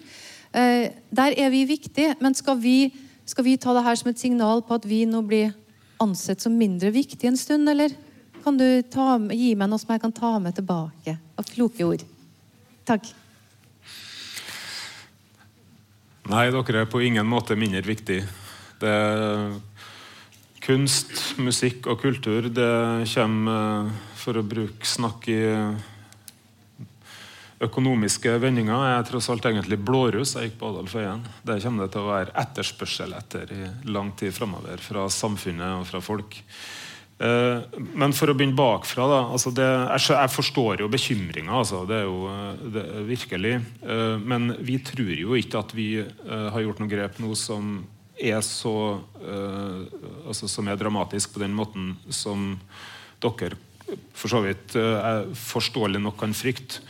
Eh, der er vi viktige. Men skal vi, skal vi ta det her som et signal på at vi nå blir ansett som mindre viktig en stund, eller? Kan du ta, gi meg noe som jeg kan ta med tilbake av kloke ord? Takk. Nei, dere er på ingen måte mindre viktig. Det kunst, musikk og kultur det kommer, for å bruke snakk i økonomiske vendinger, er tross alt egentlig blårus. Jeg gikk på Adolf Øyen. Det kommer det til å være etterspørsel etter i lang tid framover fra samfunnet og fra folk. Eh, men for å begynne bakfra da, altså det, jeg, forstår jo bekymringa. Altså, det er jo det er virkelig. Eh, men vi tror jo ikke at vi har gjort noe grep nå som er så altså, Som er dramatisk på den måten som dere for så vidt forståelig nok kan frykte.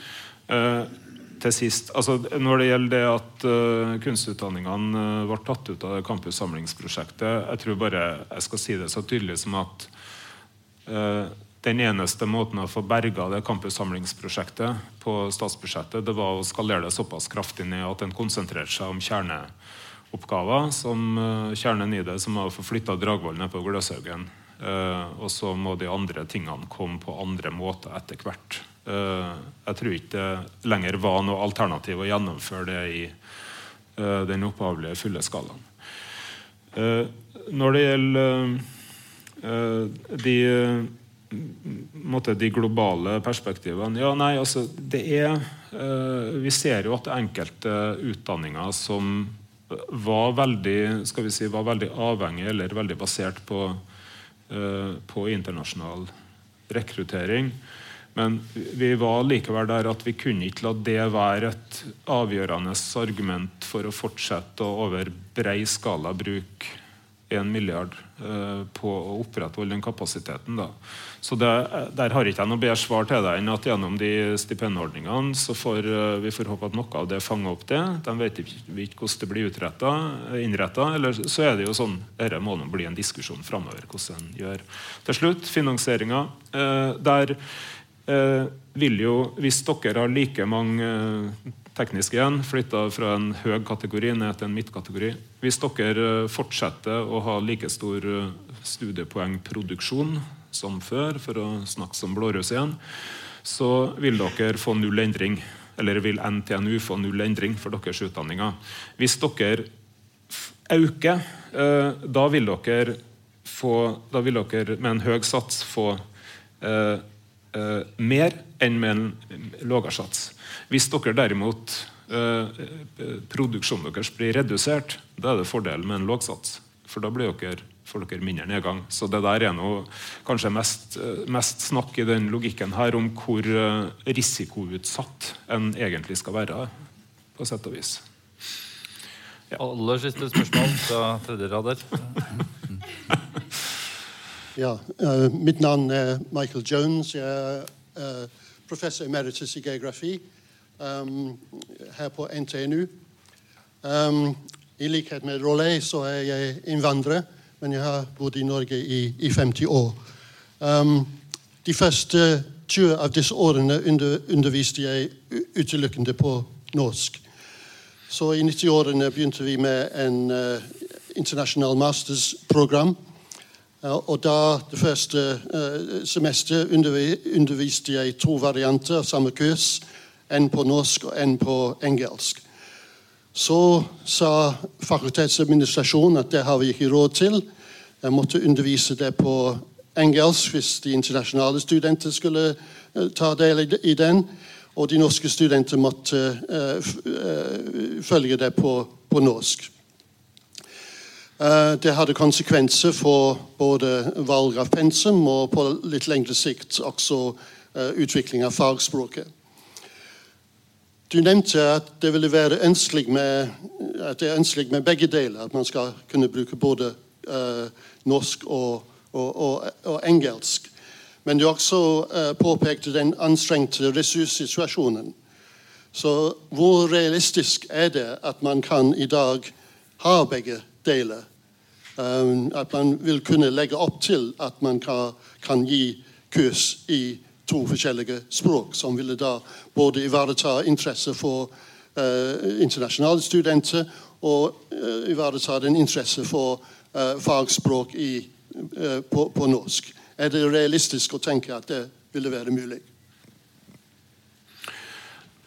til sist, altså Når det gjelder det at kunstutdanningene ble tatt ut av campussamlingsprosjektet Jeg tror bare jeg skal si det så tydelig som at Eh, den eneste måten å få berga det campussamlingsprosjektet på statsbudsjettet, det var å skalere det såpass kraftig ned at en konsentrerte seg om kjerneoppgaver, som eh, kjernen i det, som var å få flytta Dragvoll ned på Gløshaugen. Uh, og så må de andre tingene komme på andre måter etter hvert. Jeg tror ikke det lenger var noe alternativ å gjennomføre det i den opphavlige fulle skalaen. når det gjelder Eh, de, måte, de globale perspektivene Ja, nei, altså det er eh, Vi ser jo at enkelte utdanninger som var veldig, skal vi si, var veldig avhengig eller veldig basert på, eh, på internasjonal rekruttering. Men vi var likevel der at vi kunne ikke la det være et avgjørende argument for å fortsette å over brei skala bruke 1 milliard uh, på å opprettholde den kapasiteten. Da. Så det, Der har ikke jeg noe bedre svar til deg enn at gjennom de stipendordningene så får uh, vi får håpe at noe av det fanger opp det. De vet ikke, hvordan det blir innretta. Eller så er det jo sånn Dette må nå bli en diskusjon framover hvordan en gjør. Til slutt, finansieringa. Uh, der vil jo, hvis dere har like mange teknisk igjen, flytta fra en høy kategori ned til en midtkategori. Hvis dere eh, fortsetter å ha like stor eh, studiepoengproduksjon som før, for å snakke som blårøs igjen, så vil dere få null endring. eller vil NTNU få null endring for deres utdanninger. Hvis dere øker, eh, da vil dere få Da vil dere med en høy sats få eh, mer enn med en lavere sats. Hvis dere derimot eh, produksjonen deres blir redusert, da er det fordelen med en lågsats. For da blir dere, får dere mindre nedgang. Så det der er noe, kanskje mest, mest snakk i den logikken her om hvor risikoutsatt en egentlig skal være, på sett og vis. Ja. Aller siste spørsmål fra tredje rader. Ja, uh, mitt navn er Michael Jones. Jeg er uh, professor emeritus i geografi um, her på NTNU. Um, I likhet med Rollet så er jeg innvandrer, men jeg har bodd i Norge i, i 50 år. Um, de første 20 av disse årene under, underviste jeg utelukkende på norsk. Så i 90-årene begynte vi med en uh, internasjonal mastersprogram. Uh, og da det første uh, semester underviste jeg to varianter av samme kurs. En på norsk og en på engelsk. Så sa fakultetsadministrasjonen at det har vi ikke råd til. Jeg måtte undervise det på engelsk hvis de internasjonale studenter skulle ta del i den. Og de norske studenter måtte uh, følge det på, på norsk. Det hadde konsekvenser for både valg av pensum og på litt lengre sikt også utvikling av fagspråket. Du nevnte at det ville være ønskelig med, det er ønskelig med begge deler. At man skal kunne bruke både norsk og, og, og, og engelsk. Men du også uh, påpekte den anstrengte ressurssituasjonen. Så hvor realistisk er det at man kan i dag ha begge deler? Um, at man vil kunne legge opp til at man kan, kan gi kurs i to forskjellige språk, som ville da både ivareta interesse for uh, internasjonale studenter og uh, ivareta den interesse for uh, fagspråk i, på, på norsk. Er det realistisk å tenke at det ville være mulig?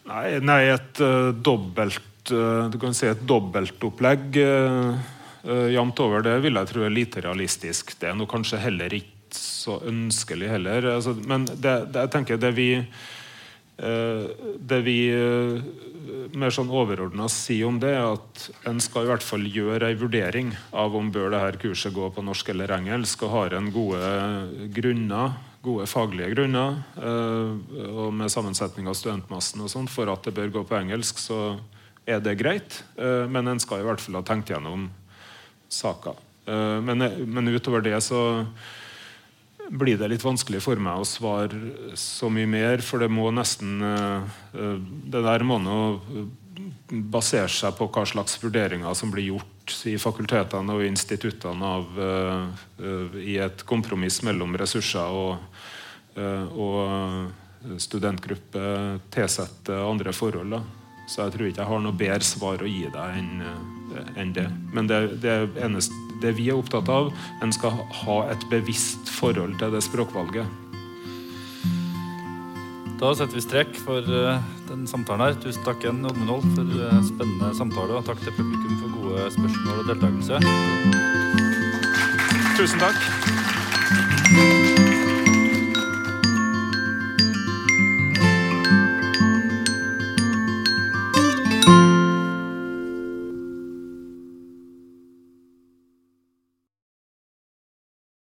Nei, nei et uh, dobbelt uh, Du kan si et dobbeltopplegg uh, uh, jevnt over det vil jeg tro er lite realistisk. Det er noe kanskje heller ikke så ønskelig heller. Altså, men det, det, jeg tenker det vi det vi mer sånn overordna sier om det, er at en skal i hvert fall gjøre ei vurdering av om bør dette kurset gå på norsk eller engelsk, og har en gode grunner, gode faglige grunner, og med sammensetning av studentmassen og sånn, for at det bør gå på engelsk, så er det greit. Men en skal i hvert fall ha tenkt gjennom saka. Men, men utover det så blir det litt vanskelig for meg å svare så mye mer, for det må nesten Det der må nå basere seg på hva slags vurderinger som blir gjort i fakultetene og instituttene av, i et kompromiss mellom ressurser og, og studentgruppe tilsetter andre forhold. Da. Så jeg tror ikke jeg har noe bedre svar å gi deg enn en det. Men det, det eneste det vi er opptatt av, en skal ha et bevisst forhold til det språkvalget. Da setter vi strek for uh, den samtalen her. Tusen takk igjen, Holt, for uh, spennende samtale. Og takk til publikum for gode spørsmål og deltakelse. Tusen takk.